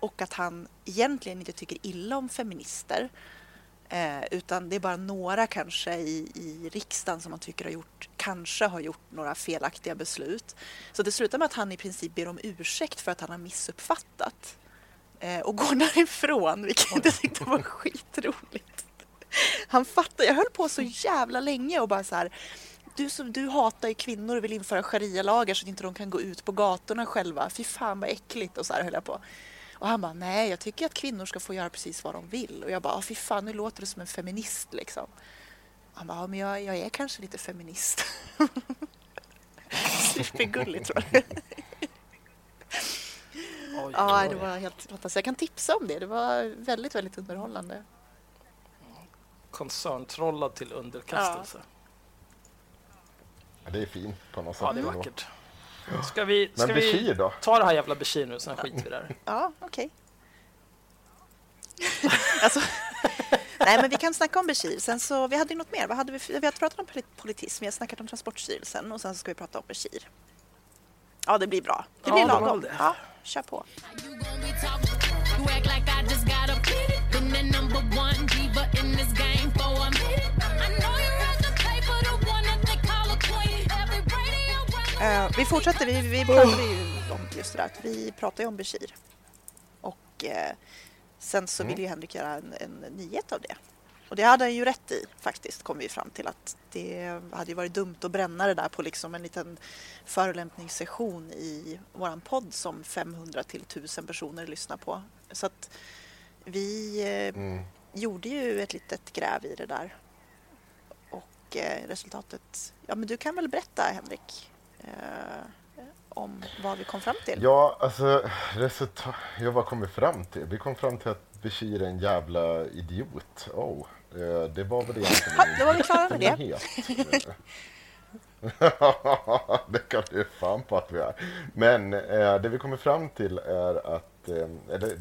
och att han egentligen inte tycker illa om feminister. Eh, utan det är bara några kanske i, i riksdagen som man tycker har gjort, kanske har gjort några felaktiga beslut. Så det slutar med att han i princip ber om ursäkt för att han har missuppfattat. Eh, och går därifrån, vilket jag tyckte var skitroligt. Han fattar, jag höll på så jävla länge och bara så här du, som, du hatar ju kvinnor och vill införa sharia-lagar så att inte de kan gå ut på gatorna själva. Fy fan vad äckligt och så här höll jag på. Och han bara, nej, jag tycker att kvinnor ska få göra precis vad de vill. Och jag bara, "Ah, fy fan, nu låter du som en feminist liksom. Han bara, ja, men jag, jag är kanske lite feminist. Supergulligt tror jag. Oj, Ja, det var helt fantastiskt. Jag kan tipsa om det. Det var väldigt, väldigt underhållande. Koncerntrollad till underkastelse. Ja, det är fint på något sätt. Ja, det är vackert. Ska vi, ska Men vi Bashir då? ta det här jävla Bashir nu, sen skiter vi där. Ja, okej. alltså, nej, men vi kan snacka om Bashir. Sen så, vi hade ju något mer. Vad hade vi, vi har pratat om polit- politism, vi har snackat om Transportstyrelsen och sen så ska vi prata om Bashir. Ja, det blir bra. Det Ja, blir var lagom. det. Ja, kör på. Eh, vi fortsätter. Vi, vi pratade ju om just det där. att Vi pratar ju om Bashir. Och eh, sen så Mm. vill ju Henrik göra en, en nyhet av det. Och det hade han ju rätt i faktiskt, kom vi fram till att det hade ju varit dumt att bränna det där på liksom en liten förolämpningssession i våran podd som 500 till 1000 personer lyssnar på. Så att vi eh, Mm. gjorde ju ett litet gräv i det där. Och resultatet, ja men du kan väl berätta Henrik om vad vi kom fram till? Ja, alltså resultat... Jag vad kom vi fram till? Vi kom fram till att Bashir är en jävla idiot. Oh, eh, det var väl egentligen Ja, då var vi klara med det. det kan du fan på att vi är. Men eh, det vi kommer fram till är att eh, eller,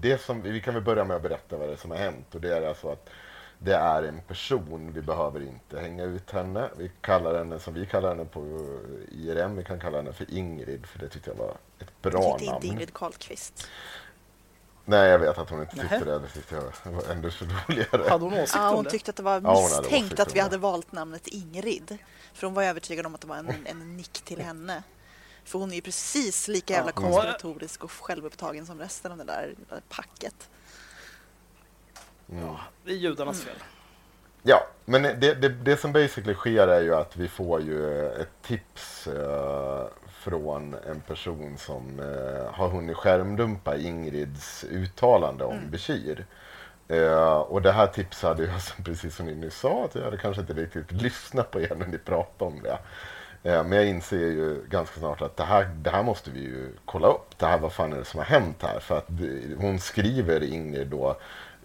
det som, vi kan väl börja med att berätta vad det är som har hänt och det är alltså att det är en person, vi behöver inte hänga ut henne. Vi kallar henne som vi kallar henne på IRM, vi kan kalla henne för Ingrid för det tyckte jag var ett bra namn. inte Ingrid Karlqvist. Nej, jag vet att hon inte tyckte det. Det tyckte jag var ändå så roligare. Hade hon åsikt Ja, om hon det? tyckte att det var Ja, hon misstänkt åsikter att vi hade det. valt namnet Ingrid. För hon var övertygad om att det var en, en nick till henne. För hon är ju precis lika jävla Ja. konspiratorisk och självupptagen som resten av det där, det där packet. Ja, det är judarnas Mm. fel. Ja, men det, det, det som basically sker är ju att vi får ju ett tips eh, från en person som eh, har hunnit skärmdumpa Ingrids uttalande om Mm. Bashir. Eh, och det här tipset hade jag, som- precis som ni nyss sa, att jag hade kanske inte riktigt lyssnat på er när ni pratade om det. Eh, men jag inser ju ganska snart att det här, det här måste vi ju kolla upp. Det här, vad fan är det som har hänt här? För att hon skriver, Ingrid, då,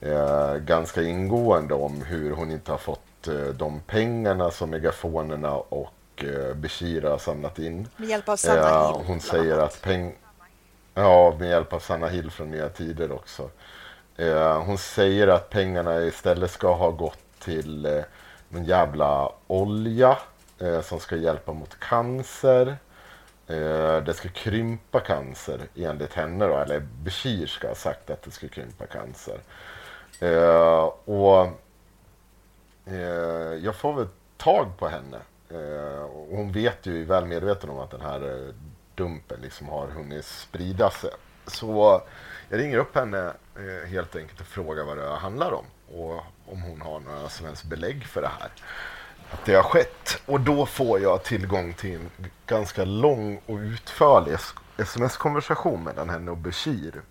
eh, ganska ingående om hur hon inte har fått eh, de pengarna som megafonerna och eh, Bashir har samlat in. Med hjälp av Sanna Eh, Hill. hon bland säger att peng... Ja, med hjälp av Sanna Hill från Nya Tider också. Eh, hon säger att pengarna istället ska ha gått till eh, någon jävla olja eh, som ska hjälpa mot cancer. Eh, det ska krympa cancer enligt henne då, eller Bashir ska ha sagt att det ska krympa cancer. Eh, och eh, jag får väl tag på henne. Eh, och hon vet ju, är väl medveten om att den här eh, dumpen liksom har hunnit sprida sig. Så jag ringer upp henne eh, helt enkelt och frågar vad det handlar om och om hon har några som helst belägg för det här. Att det har skett. Och då får jag tillgång till en ganska lång och utförlig sms-konversation mellan henne och Bashir.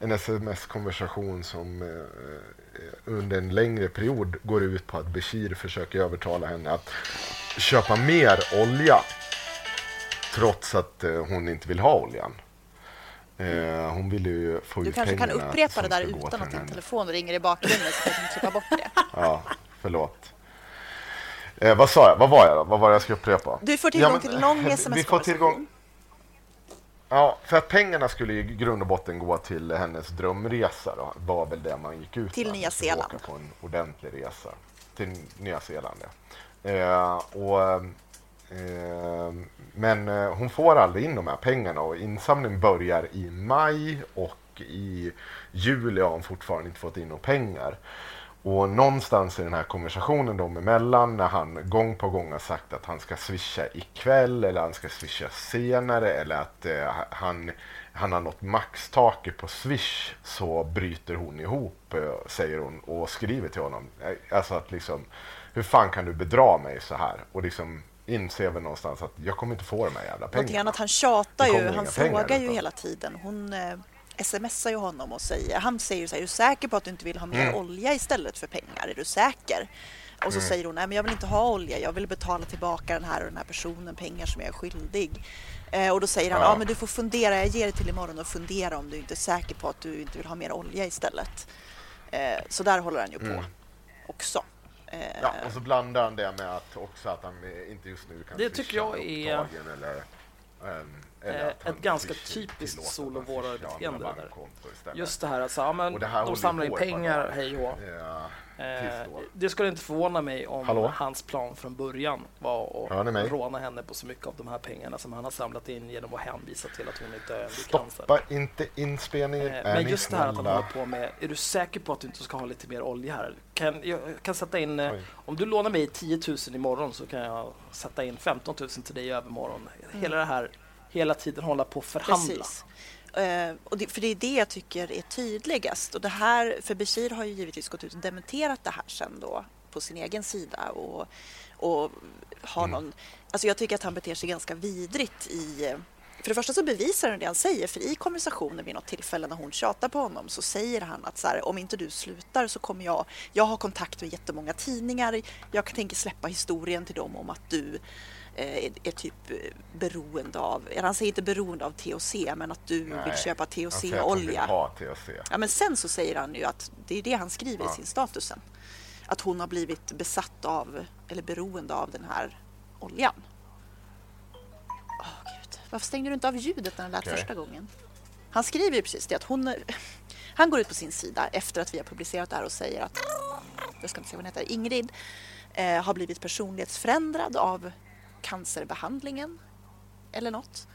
En sms-konversation som eh, eh, under en längre period går ut på att Bashir försöker övertala henne att köpa mer olja. Trots att eh, hon inte vill ha oljan. Eh, hon vill ju få Du ut kanske kan pengarna upprepa det där utan att din telefon ringer i bakgrunden så att du kan klippa bort det. Ja, förlåt. Eh, vad sa jag? Vad var jag då? Vad var det jag skulle upprepa? Du får tillgång men, till lång vi får sms-konversation. tillgång- Ja, för att pengarna skulle i grund och botten gå till hennes drömresa då, var väl det man gick ut Till med. Nya Zeeland. Åka på en ordentlig resa. Till Nya Zeeland, ja. Eh, och, eh, men eh, hon får aldrig in de här pengarna och insamlingen börjar i maj och i juli har hon fortfarande inte fått in några pengar. Och någonstans i den här konversationen dem emellan när han gång på gång har sagt att han ska swisha ikväll eller han ska swisha senare eller att eh, han, han har nått maxtaket på swish så bryter hon ihop eh, säger hon och skriver till honom. Alltså att liksom hur fan kan du bedra mig så här? Och liksom inser väl någonstans att jag kommer inte få de här jävla Någonting pengarna. annat, han tjatar ju, han inga pengar frågar ju hela tiden. Hon, eh, smsar ju honom och säger, han säger så här, är du säker på att du inte vill ha mer olja istället för pengar? Är du säker? Och så säger hon, nej men jag vill inte ha olja, jag vill betala tillbaka den här och den här personen pengar som jag är skyldig. Eh, och då säger han, ja. Ja. men du får fundera, jag ger dig till imorgon och fundera om du inte är säker på att du inte vill ha mer olja istället. Eh, så där håller han ju på också. Eh, Ja, och så blandar han det med att också att han inte just nu kan Det tycker jag är, eller, ehm, eh, att ett ganska typiskt att där. bankkonto istället. Just det här alltså, ja, men Och det här de samlar in pengar, hej och Ja, Eh, det skulle inte förvåna mig om Hallå? hans plan från början var att råna henne på så mycket av de här pengarna som han har samlat in genom att hänvisa till att hon inte är vid cancer. Stoppa inte inspelningen. Eh, är Men just det här att han håller på med, är du säker på att du inte ska ha lite mer olja här? Kan, jag kan sätta in, eh, Oj. om du lånar mig 10 000 imorgon så kan jag sätta in 15 000 till dig i övermorgon. Hela det här, hela tiden hålla på och förhandla. Precis. Eh, och det, för det är det jag tycker är tydligast. Och det här, för Bashir har ju givetvis gått ut och dementerat det här sen då på sin egen sida och, och har någon... Alltså jag tycker att han beter sig ganska vidrigt i... För det första så bevisar han det han säger, för i konversationen vid något tillfälle när hon tjatar på honom så säger han att så här, om inte du slutar så kommer jag... Jag har kontakt med jättemånga tidningar, jag tänker släppa historien till dem om att du är, är typ eh, beroende av, eller han säger inte beroende av THC, men att du vill Nej, köpa vill THC-olja. ha THC. Ja, men sen så säger han ju att det är det han skriver i Ja. sin statusen. Att hon har blivit besatt av, eller beroende av den här oljan. Åh gud, varför stängde du inte av ljudet när den lät Okej. första gången? Han skriver ju precis det att hon, han går ut på sin sida efter att vi har publicerat det här och säger att, jag ska inte säga vad hon heter, Ingrid eh, har blivit personlighetsförändrad av cancerbehandlingen eller något.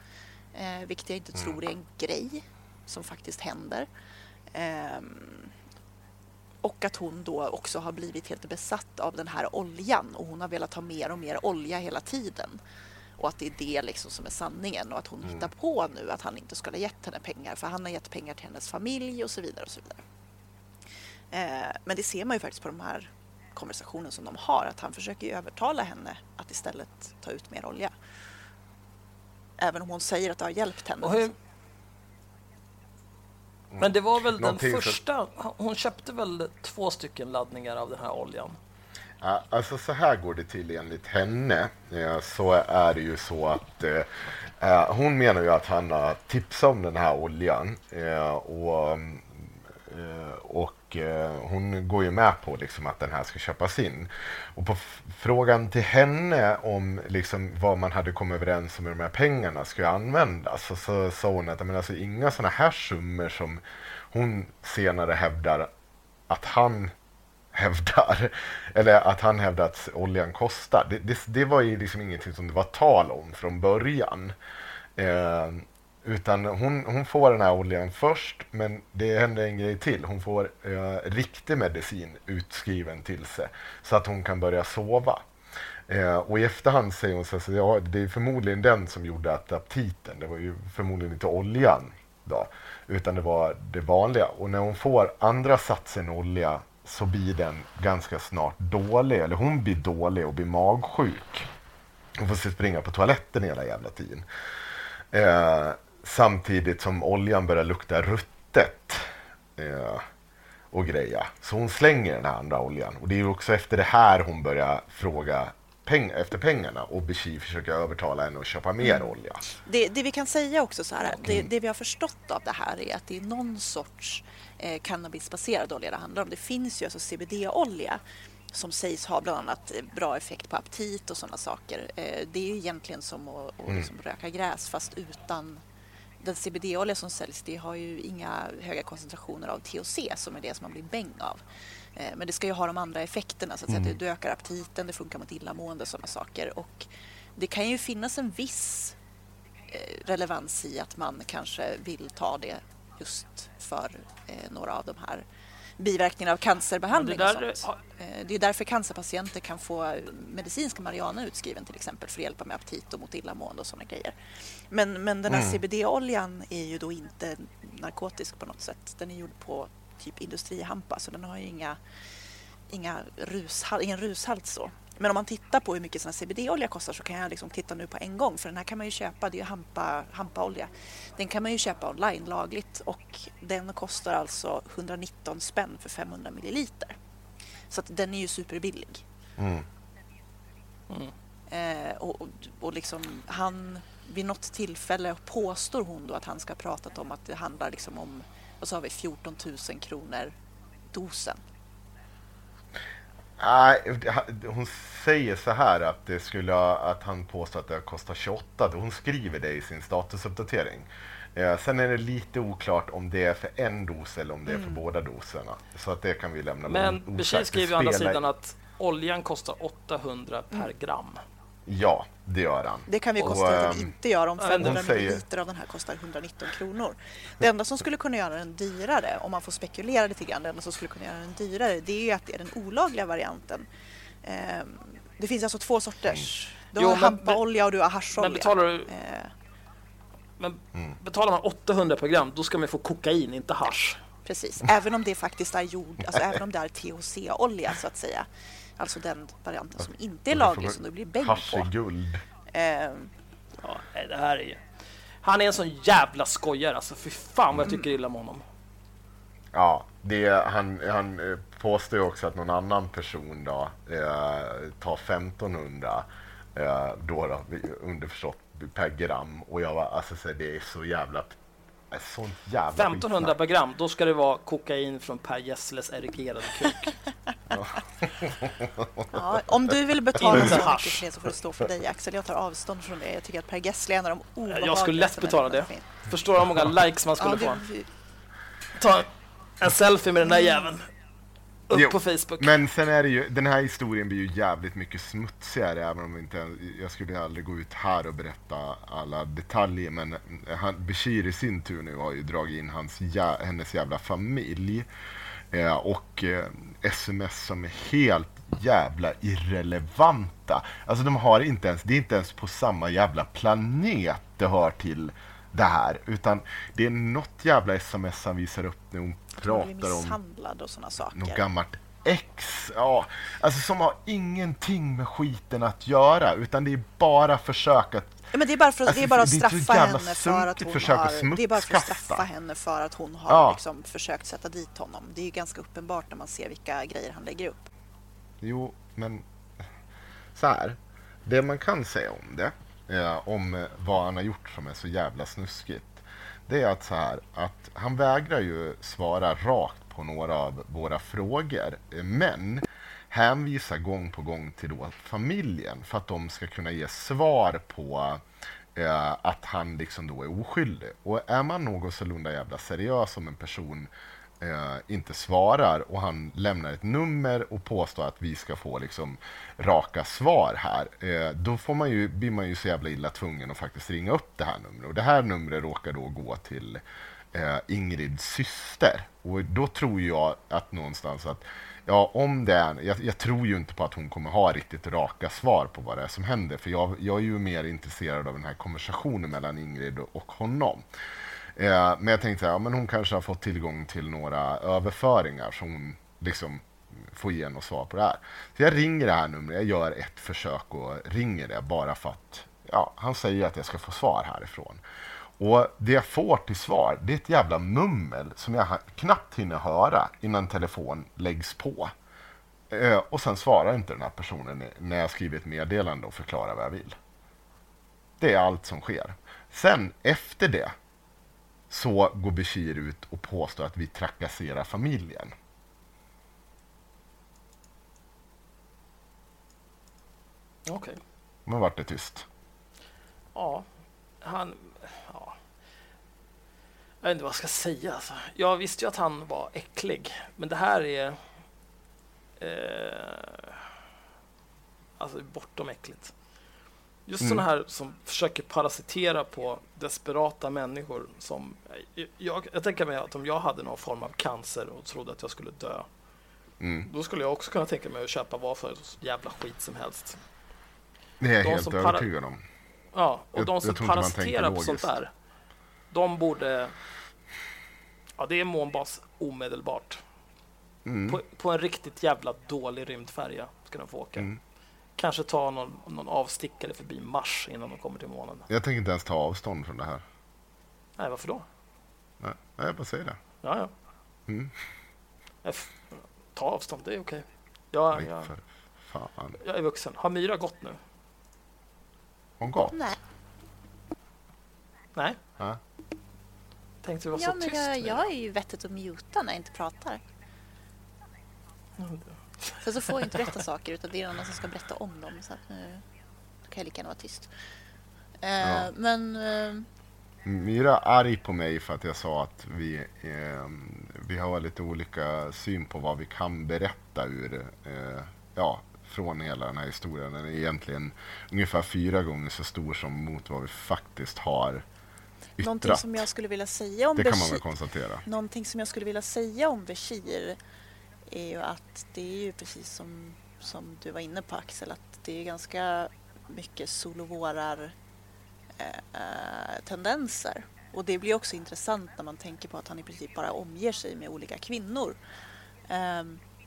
Eh, vilket jag inte tror är en grej som faktiskt händer. Ehm, och att hon då också har blivit helt besatt av den här oljan och hon har velat ha mer och mer olja hela tiden. Och att det är det liksom som är sanningen och att hon hittar på nu att han inte skulle ha gett henne pengar för han har gett pengar till hennes familj och så vidare. och så vidare. Eh, men det ser man ju faktiskt på de här konversationerna som de har att han försöker ju övertala henne att istället ta ut mer olja. Även om hon säger att det har hjälpt henne. Och hur... Men det var väl den Någonting första, hon köpte väl två stycken laddningar av den här oljan? Ja, alltså så här går det till enligt henne. Eh, Så är det ju så att eh, eh, hon menar ju att han har tipsat om den här oljan eh, och, eh, och eh, hon går ju med på liksom att den här ska köpas in. Och på frågan till henne om liksom vad man hade kommit överens om hur de här pengarna skulle användas så, så sa hon att men alltså, inga sådana här summor som hon senare hävdar att han hävdar, eller att han hävdar att oljan kostar. Det, det, det var ju liksom ingenting som det var tal om från början. Eh, utan hon, hon får den här oljan först, men det händer en grej till. Hon får eh, riktig medicin utskriven till sig så att hon kan börja sova. Eh, och i efterhand säger hon så här, så ja, det är förmodligen den som gjorde att aptiten, det var ju förmodligen inte oljan då, utan det var det vanliga. Och när hon får andra satsen olja så blir den ganska snart dålig, eller hon blir dålig och blir magsjuk. Hon får springa på toaletten hela jävla tiden. Eh, samtidigt som oljan börjar lukta ruttet. Eh, och greja. Så hon slänger den här andra oljan. Och det är ju också efter det här hon börjar fråga peng efter pengarna och Bashir försöker övertala henne att köpa mer olja. Det, det vi kan säga också så här, det, det vi har förstått av det här är att det är någon sorts eh, cannabisbaserad olja det handlar om. Det finns ju alltså CBD-olja som sägs ha bland annat eh, bra effekt på aptit och sådana saker. Eh, det är ju egentligen som att, att liksom röka gräs fast utan den CBD-olja som säljs det har ju inga höga koncentrationer av THC som är det som man blir bäng av. Eh, Men det ska ju ha de andra effekterna, så att säga. det ökar aptiten, det funkar mot illamående och sådana saker. Och det kan ju finnas en viss eh, relevans i att man kanske vill ta det just för eh, några av de här biverkningarna av cancerbehandling. Och det där- sånt. Eh, Det är därför cancerpatienter kan få medicinska marijuana utskriven till exempel för att hjälpa med aptit och mot illamående och sådana grejer. Men, men den här CBD-oljan är ju då inte narkotisk på något sätt. Den är gjord på typ industrihampa så den har ju inga, inga rushal, ingen rushalt så. Men om man tittar på hur mycket CBD-olja kostar så kan jag liksom titta nu på en gång för den här kan man ju köpa, det är ju hampa, hampaolja. Den kan man ju köpa online lagligt och den kostar alltså 119 spänn för 500 milliliter. Så den är ju superbillig. Mm. Eh, och, och, och liksom han, vid något tillfälle påstår hon då att han ska ha pratat om att det handlar liksom om, vad sa vi, 14 000 kronor dosen. Nej, hon säger så här att, det skulle, att han påstår att det kostar 28. Hon skriver det i sin statusuppdatering. Eh, sen är det lite oklart om det är för en dos eller om det är för båda doserna. Så att det kan vi lämna Men. Bashir Det skriver å andra sidan att oljan kostar 800 per gram. Ja, det gör han. Det kan vi konstatera att ehm, den inte gör om hon 500 säger- milliliter av den här kostar 119 kronor. Det enda som skulle kunna göra den dyrare, om man får spekulera lite grann, det enda som skulle kunna göra den dyrare det är ju att det är den olagliga varianten. Ehm, Det finns alltså två sorters. Du har hampaolja och du har hascholja. Men betalar, du, Eh, men Mm. betalar man 800 per gram, då ska man få kokain, inte hasch. Precis, även om det faktiskt är jord, alltså även om det är THC-olja så att säga. Alltså den varianten som inte är laglig som det blir bäng är på. guld. Ehm, Ja, nej, det här är ju... Han är en sån jävla skojare alltså. Fy fan vad jag tycker illa om honom. Ja, det, han, han eh, påstår ju också att någon annan person då, eh, tar 1500 eh, då, då, underförstått per gram. Och jag var, alltså så det är så jävla... eh, Sånt jävla 1500 skitsnack. per gram, då ska det vara kokain från Per Gessles erigerade kuk. Ja, om du vill betala Inte så mycket för det så får det stå för dig Axel. Jag tar avstånd från det. Jag tycker att Per Gessle är en av de obehagligaste Jag skulle lätt betala det. Förstår du hur många likes man skulle Ja, få? det, Ta en selfie med den där jäveln. Upp Jo, på Facebook. Men sen är det ju, den här historien blir ju jävligt mycket smutsigare även om inte, jag skulle aldrig gå ut här och berätta alla detaljer men han, Bashir i sin tur nu har ju dragit in hans, jä, hennes jävla familj eh, och eh, sms som är helt jävla irrelevanta. Alltså de har inte ens, det är inte ens på samma jävla planet det hör till det här utan det är något jävla sms han visar upp när hon pratar om misshandlad och sådana saker. något gammalt ex. Ja, alltså som har ingenting med skiten att göra utan det är bara försök att Ja, men det är bara, för, Alltså, det är bara att straffa henne för att hon har... Det är bara för att straffa henne för att hon har Ja. liksom försökt sätta dit honom. Det är ju ganska uppenbart när man ser vilka grejer han lägger upp. Jo, men så här. Det man kan säga om det, eh, om vad han har gjort som är så jävla snuskigt, det är att så här att han vägrar ju svara rakt på några av våra frågor, men hänvisar gång på gång till då familjen för att de ska kunna ge svar på eh, att han liksom då är oskyldig. Och är man något sålunda jävla seriös som en person eh, inte svarar och han lämnar ett nummer och påstår att vi ska få liksom raka svar här, eh, då får man ju, blir man ju så jävla illa tvungen att faktiskt ringa upp det här numret. Och det här numret råkar då gå till eh, Ingrids syster. Och då tror jag att någonstans att Ja, om det är, jag, jag tror ju inte på att hon kommer ha riktigt raka svar på vad det är som händer. För jag, jag är ju mer intresserad av den här konversationen mellan Ingrid och honom. Eh, men jag tänkte, ja, men hon kanske har fått tillgång till några överföringar som hon liksom får ge något svar på det här. Så jag ringer det här numret, jag gör ett försök och ringer det bara för att ja, han säger att jag ska få svar härifrån. Och det jag får till svar, det är ett jävla mummel som jag knappt hinner höra innan telefon läggs på. Eh, och sen svarar inte den här personen när jag skriver ett meddelande och förklarar vad jag vill. Det är allt som sker. Sen efter det så går Bashir ut och påstår att vi trakasserar familjen. Okej. Men vart det tyst. Ja, han... Ja. Jag vet inte vad jag ska säga. Alltså. Jag visste ju att han var äcklig, men det här är... Eh, alltså bortom äckligt. Just Mm. sådana här som försöker parasitera på desperata människor. Som, jag, jag tänker mig att om jag hade någon form av cancer och trodde att jag skulle dö, Mm. då skulle jag också kunna tänka mig att köpa vad för jävla skit som helst. Det är jag De helt som övertygad om. Ja, och Jag- de som parasiterar på sånt där, de borde... Ja, det är månbas omedelbart. Mm. På, på en riktigt jävla dålig rymdfärja ska de få åka. Mm. Kanske ta någon, någon avstickare förbi Mars innan de kommer till månen. Jag tänker inte ens ta avstånd från det här. Nej, varför då? Nej, jag bara säger det. Ja, ja. Mm. F- Ta avstånd, det är okej. Jag, Nej, jag, för fan. jag är vuxen. Har Myra gått nu? Hon gått? Nej, Nej? Ja. Tänkte du var ja, så men tyst. jag, Myra. jag är ju vettigt att muta när jag inte pratar. Sen så får jag inte berätta saker utan det är någon annan som ska berätta om dem. Så att nu då kan jag lika gärna vara tyst. Eh, Ja. Men eh, Myra är arg på mig för att jag sa att vi, eh, vi har lite olika syn på vad vi kan berätta ur, eh, ja, från hela den här historien. Den är egentligen ungefär fyra gånger så stor som mot vad vi faktiskt har någonting yttrat. som jag skulle vilja säga om Det kan man Bashir, väl konstatera. Någonting som jag skulle vilja säga om Bashir är ju att det är ju precis som, som du var inne på Axel att det är ganska mycket solovårar eh, eh, tendenser. Och det blir också intressant när man tänker på att han i princip bara omger sig med olika kvinnor. Eh,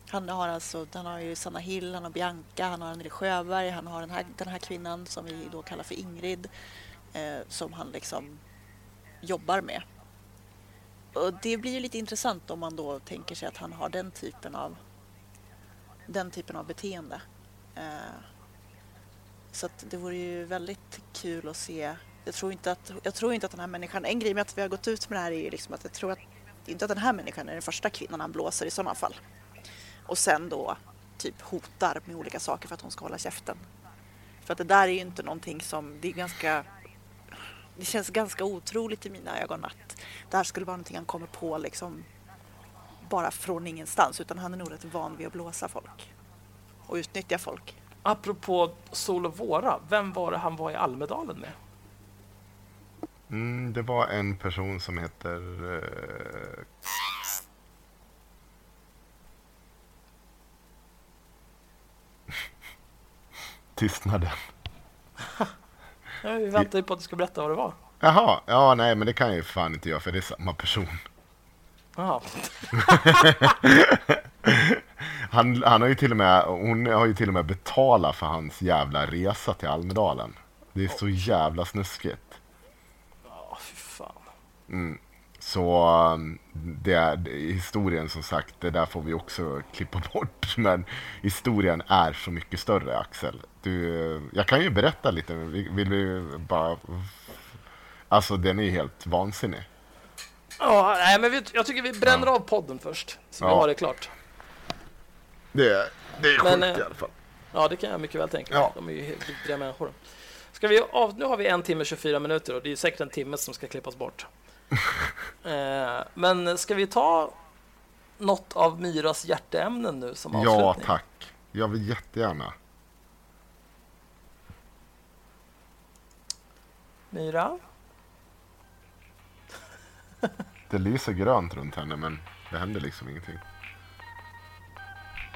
han har alltså, han har ju Sanna Hill, han har Bianca, han har Anneli Sjöberg, han har den här, den här kvinnan som vi då kallar för Ingrid eh, som han liksom jobbar med. Och det blir ju lite intressant om man då tänker sig att han har den typen av den typen av beteende. Eh, så att det vore ju väldigt kul att se. Jag tror, inte att, jag tror inte att den här människan, en grej med att vi har gått ut med det här är ju liksom att jag tror att inte att den här människan är den första kvinnan han blåser i sådana fall. Och sen då typ hotar med olika saker för att hon ska hålla käften. För att det där är ju inte någonting som, det är ganska det känns ganska otroligt i mina ögon att det här skulle vara någonting han kommer på liksom bara från ingenstans utan han är nog rätt van vid att blåsa folk och utnyttja folk. Apropå Sol och Våra, vem var det han var i Almedalen med? Mm, det var en person som heter... Eh, Tystnaden. Ja, vi väntar ju på att du ska berätta vad det var. Jaha, ja nej men det kan jag ju fan inte göra för det är samma person. Jaha. Han, han har ju till och med, hon har ju till och med betalat för hans jävla resa till Almedalen. Det är så jävla snuskigt. Ja, fy fan. Mm. Så um, det är historien som sagt, det där får vi också klippa bort. Men historien är så mycket större Axel. Du, jag kan ju berätta lite, vill, du bara... Alltså den är helt vansinnig. Ja, nej, men vi, jag tycker vi bränner av podden först. Så vi Ja. har det klart. Det, det är sjukt eh, i alla fall. Ja, det kan jag mycket väl tänka mig. Ja. De är ju helt vidriga människor. Ska vi av, nu har vi en timme och 24 minuter och det är säkert en timme som ska klippas bort. eh, men ska vi ta något av Myras hjärteämnen nu som avslutning? Ja tack, jag vill jättegärna. Myra? Det lyser grönt runt henne men det händer liksom ingenting.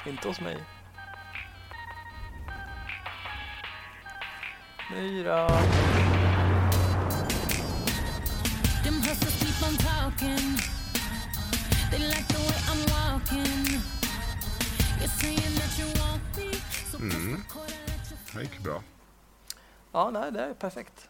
Inte hos mig. Myra? Them hustlers keep on talking. They like the way I'm walking. You're saying that you want me, so press record and let your Det gick bra. Ja, nej, det är perfekt.